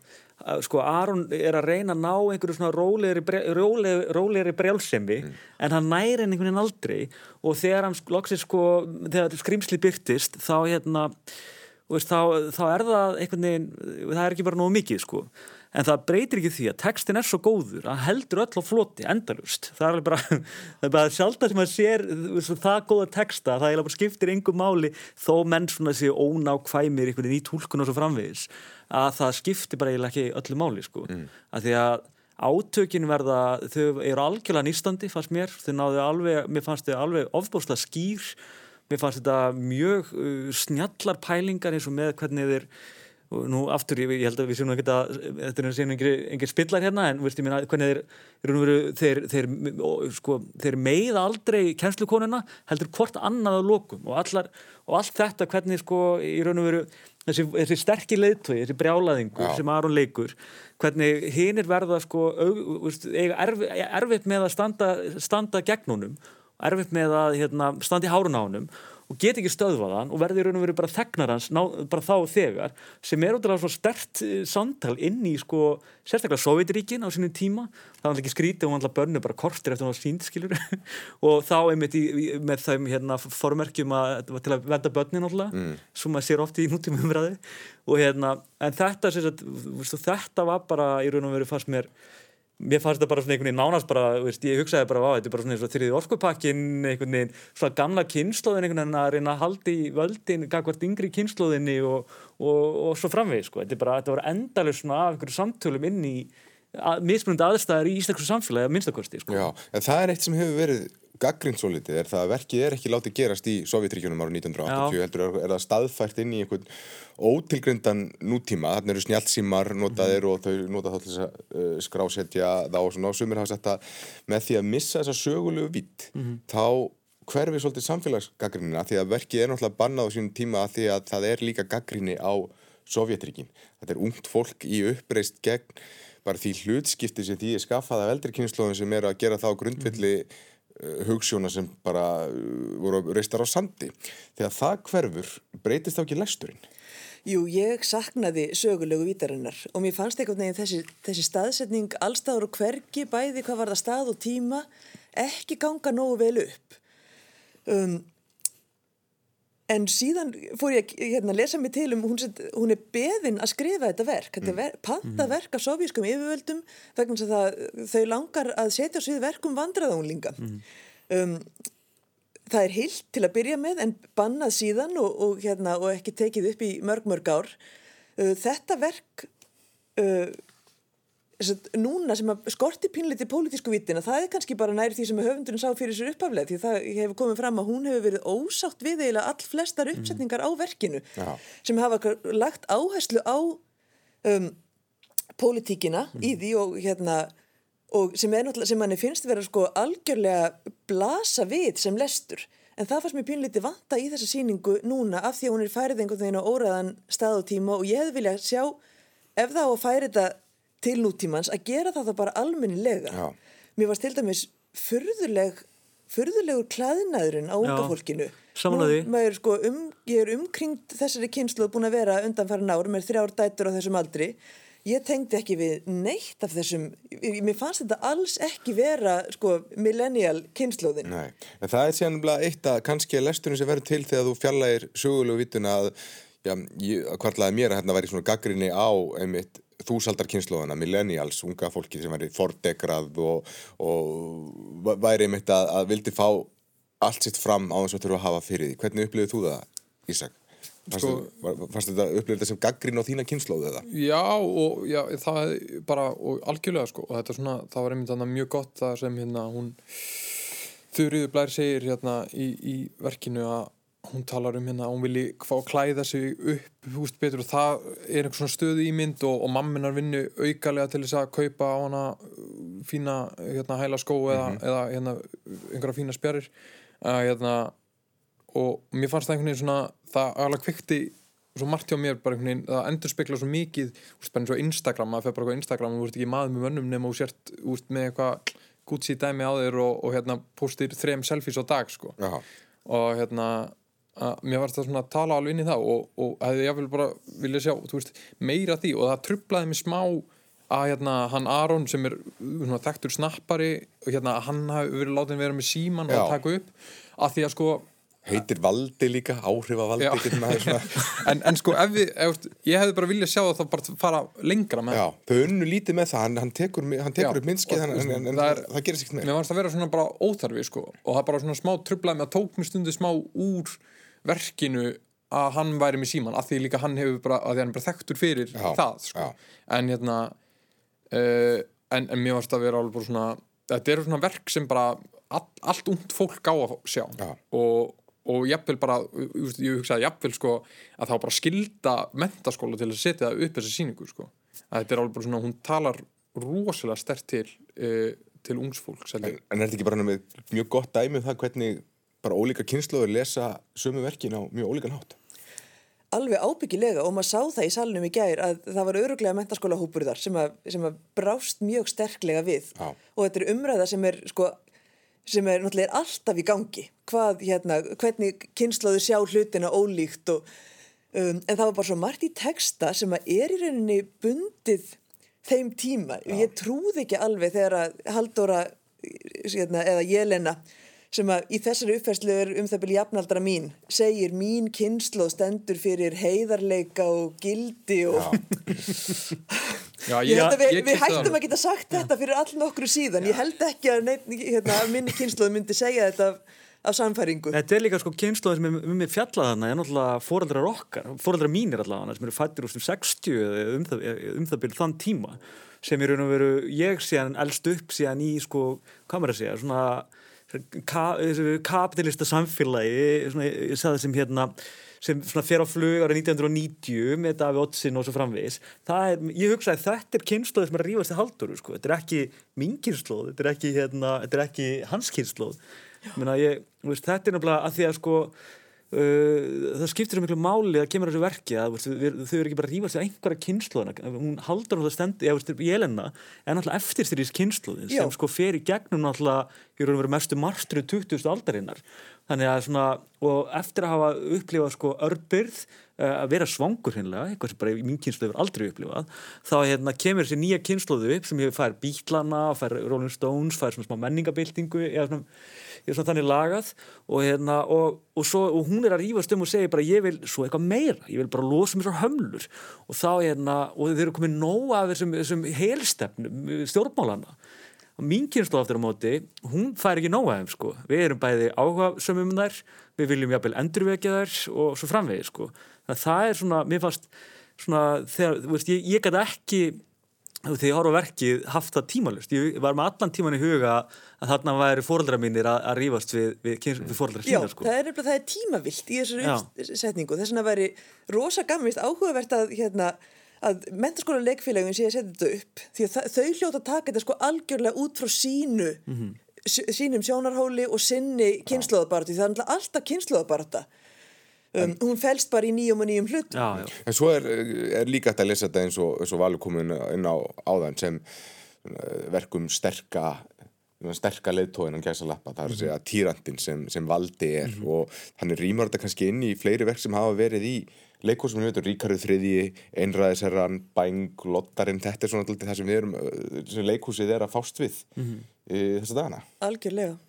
sko Aron er að reyna að ná einhverju svona rólegri, rólegri, rólegri brjálsemi mm. en hann næri einhvern veginn aldrei. Og þegar hann loksir sko þegar skrimsli byrtist þá hérna veist, þá, þá er það einhvern veginn það er ekki bara nógu mikið sko. En það breytir ekki því að textin er svo góður að heldur öll á floti, endalust (laughs) það er bara, það er bara sjálf það sem að sér það góða texta, það er bara skiptir yngum máli þó menn svona séu ónákvæmir í tólkun og svo framvegis að það skiptir bara eiginlega ekki öllu máli sko, mm. að því að átökin verða, þau eru algjörlega nýstandi fannst mér, þau náðu alveg mér fannst þau alveg ofbúslega skýr. Mér fannst þetta mjög uh, snjallar pælingar eins og með hvernig þeir nú aftur, ég, ég held að við séum ekki að þetta er síðan engir spillar hérna en veist, minna, hvernig þeir, þeir, þeir, sko, þeir meið aldrei kennslukonuna heldur hvort annað á lokum. Og, allar, og allt þetta hvernig sko, í raun og veru þessi, þessi sterkir leiðtói, þessi brjálaðingur Já. sem Aron leikur hvernig hinn er verða sko, erfitt með að standa, standa gegn honum erfitt með að hérna, standa í hárun á honum og get ekki stöðvað hann og verði raun og verið bara þegnar hans ná, bara þá og þegar sem er útrúlega svona stert eh, samtal inn í sko sérstaklega Sovjetiríkin á sínum tíma. Það var ekki skrítið og hann alltaf börnu bara kortir eftir hann á sínd skiljur (laughs) og þá einmitt í, með þeim hérna formerkjum að til að venda börnin alltaf mm. sem maður sér ofti í nútíma umræði og hérna en þetta, sagt, þetta var bara í raun og verið fannst mér mér fannst þetta bara svona einhvern veginn nánast bara, veist, ég hugsaði bara á þetta er bara svona eins og þriði orkupakkin einhvern veginn, svona gamla kynnslóðin einhvern veginn að reyna að haldi völdin kakvart yngri kynnslóðinni og, og, og svo framvegð, sko, þetta er bara, þetta voru endalur svona af einhverju samtölum inn í að, mismunandi aðstæðar í íslensku samfélagi að minnstakosti, sko. Já, en það er eitt sem hefur verið gaggrind svo litið er það að verkið er ekki látið gerast í Sovjetríkjunum árið 1980 Já. heldur er það staðfært inn í einhvern ótilgryndan nútíma þannig eru snjálfsímar notaðir mm -hmm. og þau nota þá til þess að uh, skrásetja þá og svona og sumir hafa sett að með því að missa þessa sögulegu vitt mm -hmm. þá hverfi svolítið samfélagsgaggrinina því að verkið er náttúrulega bannað á sínum tíma að því að það er líka gaggrinni á Sovjetríkin. Þetta er ungt fólk í uppreist gegn bara því hlutskipti sem því er skaffað af eldri kynnslóðin sem eru að gera þá grundvilli mm -hmm hugssjóna sem bara eh, voru reistar á sandi. Þegar það hverfur, breytist þá ekki lesturinn? Jú, ég saknaði sögulegu vítarinnar og mér fannst einhvern veginn þessi, þessi staðsetning allstaður og hverki bæði hvað var það stað og tíma ekki ganga nógu vel upp. Um, En síðan fór ég hérna, að lesa mig til um, hún, hún er beðin að skrifa þetta verk, þetta er ver, panta mhm. verk af sovjískum yfirvöldum vegna þess að þau langar að setja svið verkum vandraðunglinga. Mm. Um, það er heilt til að byrja með en bannað síðan og, og, hérna, og ekki tekið upp í mörg mörg ár. Uh, þetta verk... Uh, núna sem að skorti pínleiti pólitísku vitina, það er kannski bara næri því sem höfundurinn sá fyrir sér uppaflega því það hefur komið fram að hún hefur verið ósátt við eiginlega all flestar mhm. uppsetningar mm. á verkinu Já. sem hafa lagt áherslu á um, pólitíkina mm. í því og hérna og sem sem manni finnst vera sko algjörlega blasa við sem lestur en það fannst mér pínleiti vanta í þessa síningu núna af því að hún er færið einhvern veginn á óraðan stað og tíma og ég hefði viljað sjá ef þá að færi þetta til nútímans að gera það þá bara almennilega Já. mér varst til dæmis fyrðuleg fyrðulegur klæðinaðurinn á unga fólkinu Nú, sko, um, ég er umkringt þessari kynslu búin að vera undanfæra nárum, er þrjár dætur á þessum aldri ég tengdi ekki við neitt af þessum, mér fannst þetta alls ekki vera sko millennial kynnslóðin. Nei, en það er síðan eitt að kannski lesturinn sem verður til þegar þú fjallægir sögulegu vituna að, já, hvartlaði mér að hérna væri svona gaggrinni á einmitt þúsaldarkynnslóðana, millennials, unga fólki sem væri fordegrað og, og væri einmitt að, að vildi fá allt sitt fram á þess að þurfa að hafa fyrir því. Hvernig upplifið þú það, Ísak? Fannst sko, þetta upplifið þetta sem gaggrín á þína kynnslóðu eða? Já, og já, það bara, og algjörlega sko, og þetta er svona, það var einmitt mjög gott það sem hérna hún Þurriður Blær segir hérna í, í verkinu að hún talar um hérna hún vilji klæða sig upp húst betur og það er einhvers svona stöðu ímynd og, og mamminar vinnu aukalega til þess að kaupa á hana fína hérna hæla skó eða, mm -hmm. eða hérna einhverja fína spjarir. Að hérna og mér fannst það einhvern veginn svona það alveg kvikti svo margt hjá mér bara einhvern veginn, það endur spekla svo mikið úrst, bara eins og Instagram, maður fyrir bara eitthvað Instagram og þú ert ekki maður með vönnum nema og sért úrst, með eitthvað Gucci dæmi á þér og, og hérna postir þrem selfies á dag sko. Og hérna að, mér varst það svona að tala alveg inn í það og, og hefði ég bara vilja sjá veist, meira því og það trublaði mig smá að hérna hann Aron sem er svona, þekktur snappari og hérna hann hafi verið látið að vera með síman og taka upp að því að sko heitir valdi líka, áhrifavaldi (laughs) en, en sko ef við ef, ég hefði bara viljað sjá það þá bara fara lengra með Já, þau unnu lítið með það hann, hann tekur, hann tekur Já, upp minnskið en, en, en það, er, það gerir sér ekki með Mér fannst að vera svona bara óþarfi sko og það bara svona smá trublaði með að tók mér stundu smá úr verkinu að hann væri með síman, af því líka hann hefur bara, að því hann er bara þekktur fyrir Já, það sko, en hérna uh, en mér fannst að vera alveg bara svona þetta eru svona verk sem bara all, allt ungt fólk á að sjá. Og og jafnvel bara, ég hugsaði jafnvel sko að þá bara skilda mentaskóla til að setja upp þessi síningu sko. Að þetta er alveg bara svona, hún talar rosalega stert til uh, til ungsfólk en, en er þetta ekki bara með mjög gott dæmið um það hvernig bara ólíka kynnslóður lesa sömu verkin á mjög ólíkan hátt Alveg ábyggilega og maður sá það í salnum í gær að það var öruglega mentaskóla hópur þar sem að, sem að brást mjög sterklega við Já. og þetta er umræða sem er sko sem er náttúrulega alltaf í gangi hvað, hérna, hvernig kynnslóðu sjá hlutina ólíkt og, um, en það var bara svo margt í texta sem að er í rauninni bundið þeim tíma, Já. ég trúði ekki alveg þegar að Haldóra hérna, eða Jelena sem að í þessari uppfærslu er um það byrju jafnaldra mín, segir mín kynnslóð stendur fyrir heiðarleika og gildi og Já, (laughs) ég, ég held að við, við hættum að geta sagt þetta fyrir all nokkru síðan, ég held ekki að neitt, hérna, minni kynnslóð myndi segja þetta af, af samfæringu. Þetta er líka sko kynnslóð sem er um mig fjallað hana, er náttúrulega fóraldrar okkar, fóraldrar mínir allavega sem eru fættir úr 60 um það, um það byrju þann tíma sem er raun og veru, ég sé hann eldst upp síðan í sko, hvað maður að segja, svona ka, kapitalista samfélagi, svona, ég sagði sem hérna sem fer á flug ára 1990 með Daví Ottsin og svo framvegis. Er, ég hugsa að þetta er kynnslóð sem er að rífast í haldur sko. þetta er ekki mín kynnslóð þetta er ekki, hérna, þetta er ekki hans kynnslóð ég, þetta er náttúrulega að því að sko Uh, það skiptir um miklu máli að kemur þessu verki að veist, við, þau eru ekki bara að rífast í einhverja kynnslóðina hún haldur á það stendi, ég veist, Jelena er náttúrulega eftirstyrjus kynnslóðin sem sko fer í gegnum náttúrulega í raun og veru mestu marstru 20. aldarinnar. Þannig að svona, og eftir að hafa upplifað sko örbyrð uh, að vera svangur hinnlega, eitthvað sem bara mín kynslu hefur aldrei upplifað, þá hérna, kemur þessi nýja kynsluðu upp sem fær Bíklana, fær Rolling Stones, fær svona smá menningabildingu eða svona, svona þannig lagað. Og, hérna, og, og, svo, og hún er að rífast um og segja bara ég vil svo eitthvað meira, ég vil bara losa mér svo hömlur. Og þá hérna, og þeir eru komið nóg af þessum, þessum helstefnum stjórnmálana mín kynslu aftur á móti, hún fær ekki nóga þeim sko, við erum bæði áhuga sömum þær, við viljum jafnvel endurvekja þær og svo framvegi sko. Þannig að það er svona, mér fannst svona, þegar, þú veist, ég, ég gæti ekki þegar ég horfa verkið haft það tímalust, ég var með allan tíman í huga að þarna væri fóröldra mínir að, að rífast við, við, við fóröldra sína sko. Já, það er, það er tímavilt í þessari uppsetningu. Þess að það væri rosa gammist áhugavert að hérna að mentarskóla leikfélagin sé að setja þetta upp því að þau hljóta að taka þetta sko algjörlega út frá sínu mm -hmm. sínum sjónarhóli og sinni kynnslóðabarti það er alltaf kynnslóðabarta um, hún fælst bara í nýjum og nýjum hlut já, já. En svo er, er líka þetta að lesa þetta eins og, og valur komin inn á áðan sem verkum sterka sterka leðtóin hann gæsa lappa, það er að segja týrandin sem, sem valdi er mm -hmm. og hann er rýmur þetta kannski inn í fleiri verk sem hafa verið í leikús sem við veitum, Ríkarður þriðji, Einræðisherran, Bæng, Lottarinn, þetta er svona alltaf það sem við erum, uh, sem leikúsið er að fást við mm -hmm. þessa dagana. Algjörlega.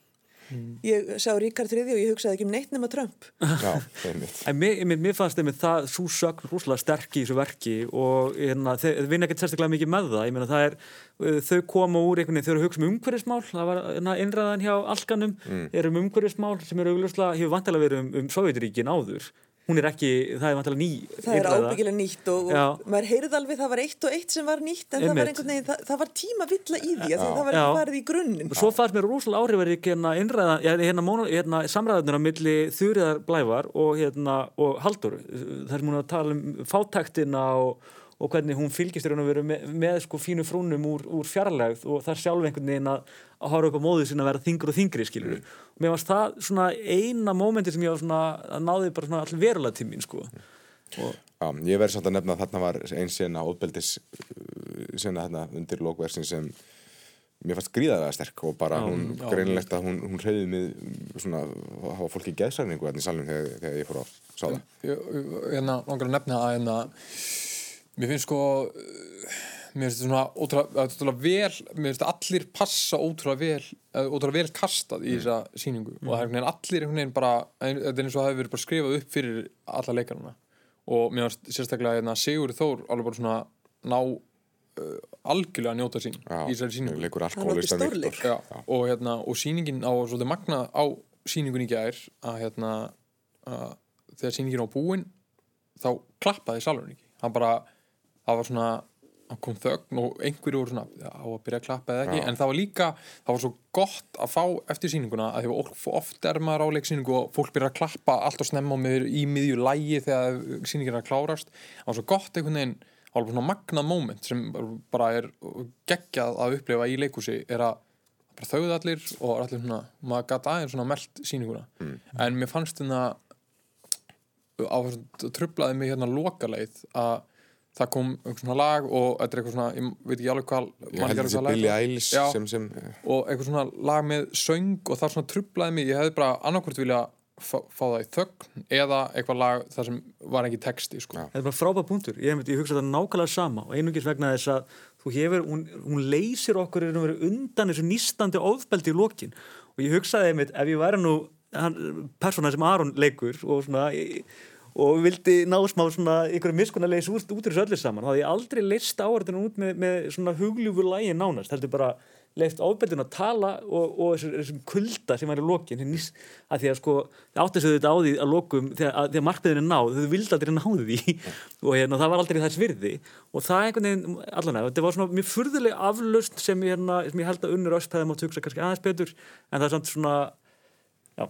Mm. Ég sá Ríkard þriði og ég hugsaði ekki um neitt nema Trump (laughs) Já, en mér, mér fannst það með það svo sögn rúslega sterk í þessu verki og hérna, þeir vinna ekkert sérstaklega mikið með það ég meina það er, uh, þau koma úr einhvern veginn, þau eru að hugsa um umhverfismál það var einræðan hérna, hjá Alganum mm. eru um umhverfismál sem eru augljóslega hefur vantilega verið um, um Sovjetiríkin áður hún er ekki, það er vantilega ný það er ábyggilega nýtt og, og maður heyrði alveg það var eitt og eitt sem var nýtt en það var veginn, það, það var tíma vill í því að það var ekki farið í grunninn. Og svo fannst mér rosalega áhrifverið hérna, innræða, hérna, hérna samræðunar á milli þurriðar blævar og, hérna, og haldur það er múin að tala um fátæktina og og hvernig hún fylgist raun og veru með, með sko fínu frúnum úr, úr fjarlægð og það er sjálf einhvern veginn að, að horfa upp á móðu sinna að vera þingur og þingri skilur mm. og mér varst það svona eina mómenti sem ég var svona að náði bara svona allir verulega tímin sko. Og Já, ég verði samt að nefna að þarna var einn sena óbeldis sena þarna undir lókversin sem mér fannst gríðalega sterk og bara já, hún já, greinilegt að hún, hún reyði mig svona að hafa fólki geðsæringu hérna í salunum þegar, þegar ég fór að sá það. Hérna, langar Mér finnst sko mér finnst þetta svona ótrúlega vel mér finnst allir passa ótrúlega vel ótrúlega vel kastað í mm. þessa síningu mm. og það er einhvern veginn allir einhvern veginn bara þetta er eins og það hefur verið bara skrifað upp fyrir alla leikarna og mér finnst sérstaklega hérna, Sigur Þór alveg bara svona ná uh, algjörlega að njóta sín Já, í þessari síningu Viktor. og, hérna, og síningin á svolítið magna á síningun í gær að hérna að þegar síningin á búin þá klappaði salurinn ekki. Hann bara það var svona kom þögn og einhverju voru svona á að byrja að klappa eða ekki, Já. en það var líka það var svo gott að fá eftir síninguna að því að ofta er maður á leiksíningu og fólk byrja að klappa allt og snemma með, í miðju lægi þegar síningin er klárast það var svo gott einhvern veginn alveg svona magnað moment sem bara er geggjað að upplifa í leikúsi er að bara þauð allir og allir svona maður gæti aðeins svona meld síninguna mm. en mér fannst þetta á tröflaði mig hérna lokaleið að það kom einhvern svona lag og þetta er eitthvað svona, ég veit ekki alveg hvað ég held þessi Billie Eilish sem, sem og eitthvað svona lag með söng og það svona trublaði mig, ég hefði bara annarkvæmt vilja fá, fá það í þögn eða eitthvað lag þar sem var ekki texti sko. þetta er bara frábæð punktur, ég, ég hugsa þetta nákvæmlega sama og einungis vegna þess að þú hefur, hún, hún leysir okkur undan þessu nýstandi ofbeldi í lokin. Og ég hugsaði einmitt ef ég væri nú persóna sem Aron leikur og svona og vildi ná smá svona ykkur miskunarleis út, út úr þessu öllu saman. Þá hefði ég aldrei leist áhverðinu út með, með svona hugljúfu lægi nánast. Er bara leift ábyrðin að tala og, og þessum kulda sem var í lokin. Nýs, að því að sko áttisöðu þetta á því að lokum þegar, þegar markmiðin er náð þau vildi aldrei náðu því. (laughs) Og hérna, það var aldrei þess virði. Og það er einhvern veginn allan að þetta var svona mjög furðuleg aflust sem ég, hérna, sem ég held að unnur áspæðum á að hugsa kannski aðeins betur. En það er samt svona Já,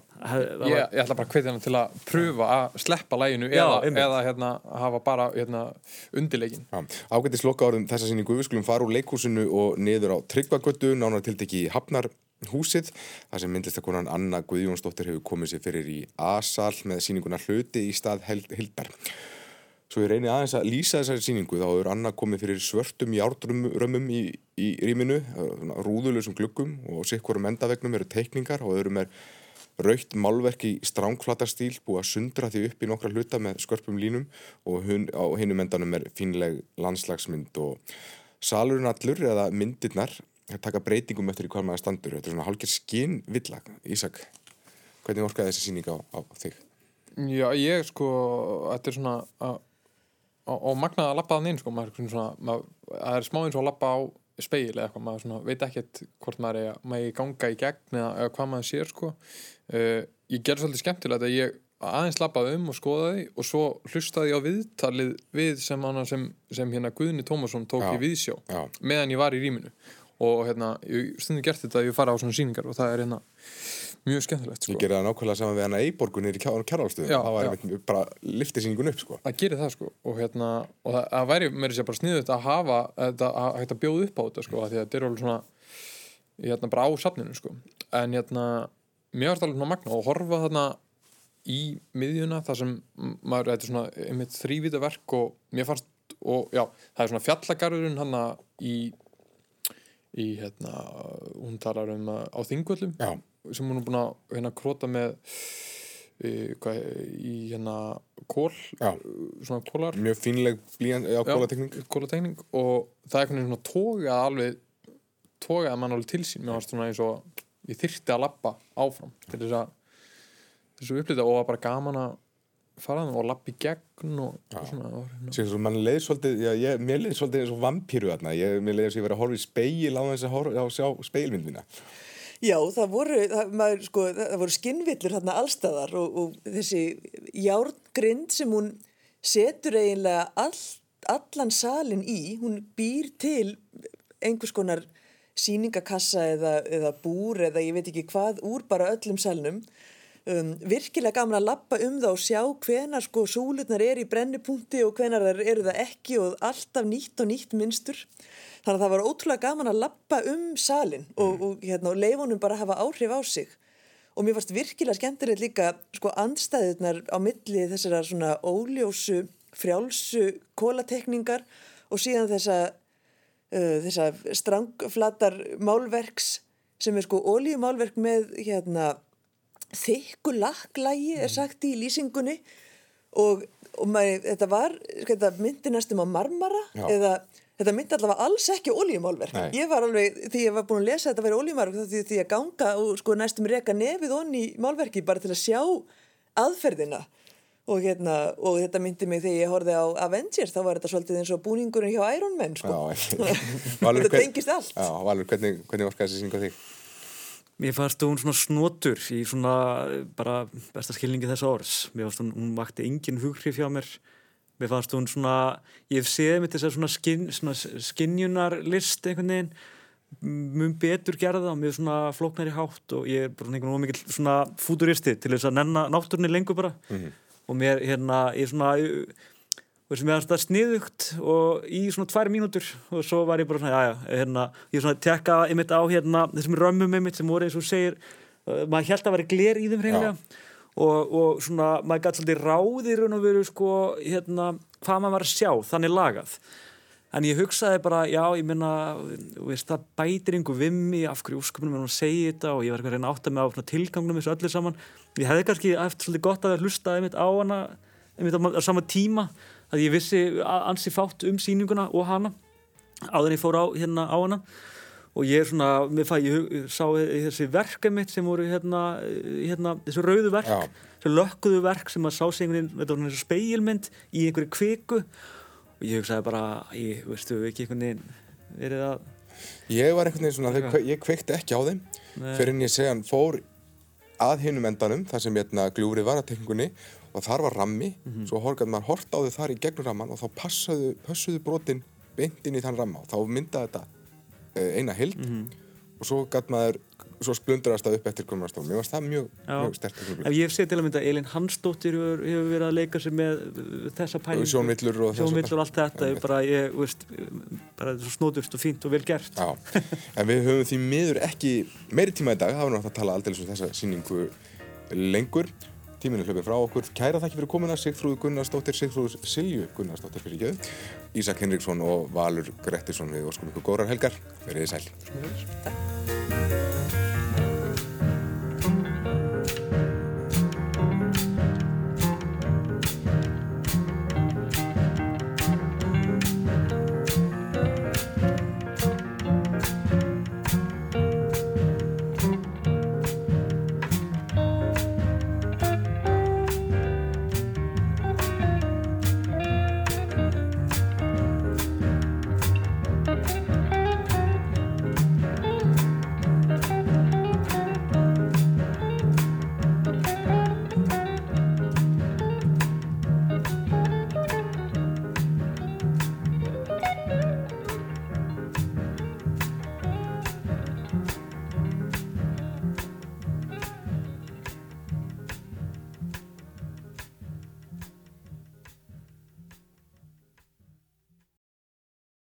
ég, ég ætla bara að hvetja hann til að pröfa að sleppa læginu Já, eða, eða hérna, hafa bara hérna, undirleikin Ágættis loka árum þessa síningu við skulum fara úr leikúsinu og niður á Tryggvagötu nánar til dæki í Hafnarhúsið þar sem myndlistakonan Anna Guðjónsdóttir hefur komið sér fyrir í A-sal með síninguna hluti í stað Hildar. Svo ég reyni aðeins að lýsa þessari síningu þá hefur Anna komið fyrir svörtum jártrömmum í, í rýminu rúðulegsum glukkum og sikkurum endavegnum eru teikningar og öðrum er raukt málverk í strángflatastíl búið að sundra því upp í nokkra hluta með skörpum línum og hun, á hinnum endanum er finleg landslagsmynd og salurinn allur eða myndirnar taka breytingum eftir í hvað maður standur þetta er svona hálfgeir skinn villag Ísak, hvernig orkaði þessi síning á, á þig? Já, ég sko þetta er svona og magnað að lappa þann inn sko maður, svona, maður, það er smá eins og að lappa á speil eða eitthvað, maður svona, veit ekkert hvort maður er að ganga í gegn eða, eða hvað maður sér sko uh, ég gerði svolítið skemmtilegt að ég aðeins lappaði um og skoðaði og svo hlustaði ég á viðtalið við sem, sem, sem hérna Guðni Tómasson tók já, í viðsjá já. meðan ég var í rýminu og hérna, ég stundu gert þetta að ég fara á svona síningar og það er hérna mjög skemmtilegt sko. Ég gerði það nákvæmlega saman við hana Eiborgunir í kjárálstuðum það var einmitt bara liftisýningun upp sko. Það gerir það sko. Og, hérna, og það, það væri mér sér bara sniðut að hafa að, að, að bjóða upp á þetta sko því að þetta er alveg svona hérna, bara á safninu sko. En hérna, mér var þetta alveg magna og horfa þarna í miðjuna þar sem maður, þetta er svona einmitt þrývita verk og mér fannst og já, það er svona fjallagarðurinn hann í í hérna, hún talar um á þingvöldum já sem hún er búin að hérna króta með í, hvað, í hérna kól, Já. svona kólar Mjög fínleg blíjan, já, kólatekning. kólatekning og það er einhvern veginn svona tógað alveg tógað mann alveg til sín mér varst svona eins og ég þyrfti að lappa áfram til þess að þess að upplýta og það var bara gaman að fara þannig og lappa í gegn og, og svona og, hérna. Sér svo mann leið svolítið, já, ég, mér leið svolítið eins og vampíru þarna. Ég, mér leið þess að ég verið að horfa í speil á þess að horfa, á sjá speilmyndina. Já, það voru, það, sko, það voru skinnvillur hérna allstæðar og, og þessi járngrind sem hún setur eiginlega all, allan salin í, hún býr til einhvers konar síningakassa eða, eða búr eða ég veit ekki hvað úr bara öllum salnum. Um, virkilega gaman að lappa um það og sjá hvenar sko súlutnar er í brennipunkti og hvenar eru það ekki og alltaf nýtt og nýtt minnstur. Þannig að það var ótrúlega gaman að lappa um salin og, og, hérna, og leifunum bara hafa áhrif á sig. Og mér varst virkilega skemmtilegt líka sko andstæðunar á milli þessara svona óljósu, frjálsu kólatekningar og síðan þessa, uh, þessa strangflatar málverks sem er sko ólíumálverk með hérna þykku lakklægi er sagt í lýsingunni og, og maður, þetta var, sko, þetta myndi næstum á marmara Já. eða þetta myndi allavega alls ekki ólíumálverk ég var alveg, því ég var búin að lesa þetta verið ólíumálverk þá því, því að ganga og sko næstum reka nefið onni í málverki bara til að sjá aðferðina og, hérna, og þetta myndi mig þegar ég horfið á Avengers þá var þetta svolítið eins og búningurinn hjá Iron Man sko. Já, (laughs) þetta tengist allt Já, Valur, hvernig, hvernig orkaði þessi synga þig? Mér fannst hún svona snotur í svona bara besta skilningi þessa orðs. Mér fannst hún, hún vakti engin hughrif hjá mér. Mér fannst hún svona, ég hef séð mitt þess að svona, skin, svona skinjunarlist einhvern veginn mun betur gerða og mér svona flóknari hátt og ég er bara einhvern veginn mikil svona fúturisti til þess að nenna náttúrunni lengur bara og mér hérna, ég er svona og sem ég aðast að sniðugt og í svona tvær mínútur og svo var ég bara svona, já, já, hérna, ég svona að tekka einmitt á hérna þessum römmum einmitt sem voru eins og segir, uh, maður held að vera gler í þeim hreinlega og, og svona maður gæti svolítið ráðir og veru sko, hérna, hvað maður var að sjá, þannig lagað. En ég hugsaði bara, já, ég minna, veist, það bætir einhver vimmi af hverju úrsköpunum er hún að segja þetta og ég var eitthvað að reyna að átta mig á tilgangnum þessu öllu saman. Ég hefði kannski eftir svolítið gott að hlusta einmitt á hana einmitt á sama tíma að ég vissi ansi fátt um sýninguna og hana áður en ég fór á, hérna, á hana og ég er svona, mér fæ, ég sá þessi verka mitt sem voru hérna, hérna þessu rauðu verk, Já. þessu lökkuðu verk sem að sá veginn, þetta var þessu speilmynd í einhverju kviku og ég hugsaði bara, ég, veistu, ekki einhvern veginn verið að Ég var einhvern veginn svona, þeir, ég kveikti ekki á þeim Nei. fyrir en ég segja hann fór að hinum endanum, þar sem hérna, gljúfrið var að tekningunni og þar var rammi Mhm. svo horfði maður hort á þau þar í gegnum ramman og þá passaðu, passuðu brotin beint inn í þann ramma og þá myndaði þetta uh, eina hild Mhm. og svo gæt maður, svo splundrast það upp eftir hvernig maður stóð. Mér varst það mjög, mjög stert Ef ég sé til að mynda Elin Hansdóttir hefur, hefur verið að leika sér með uh, þessa pælingu. Sjónvillur og og allt þetta. Ég bara, ég, veist, bara svo snóðust og fínt og vel gert. Já, en við höfum því miður ekki meiri tíma í dag, það var náttúrulega að tala aldrei um þessa sýningu lengur. Tíminn er hlöpið frá okkur. Kæra þakki fyrir komuna, Sigþrúð Gunnarsdóttir, Sigþrúð Silju Gunnarsdóttir fyrir gjöðu, Ísak Henriksson og Valur Grettisson við óskum ykkur góðrar helgar. Verið þið sæl.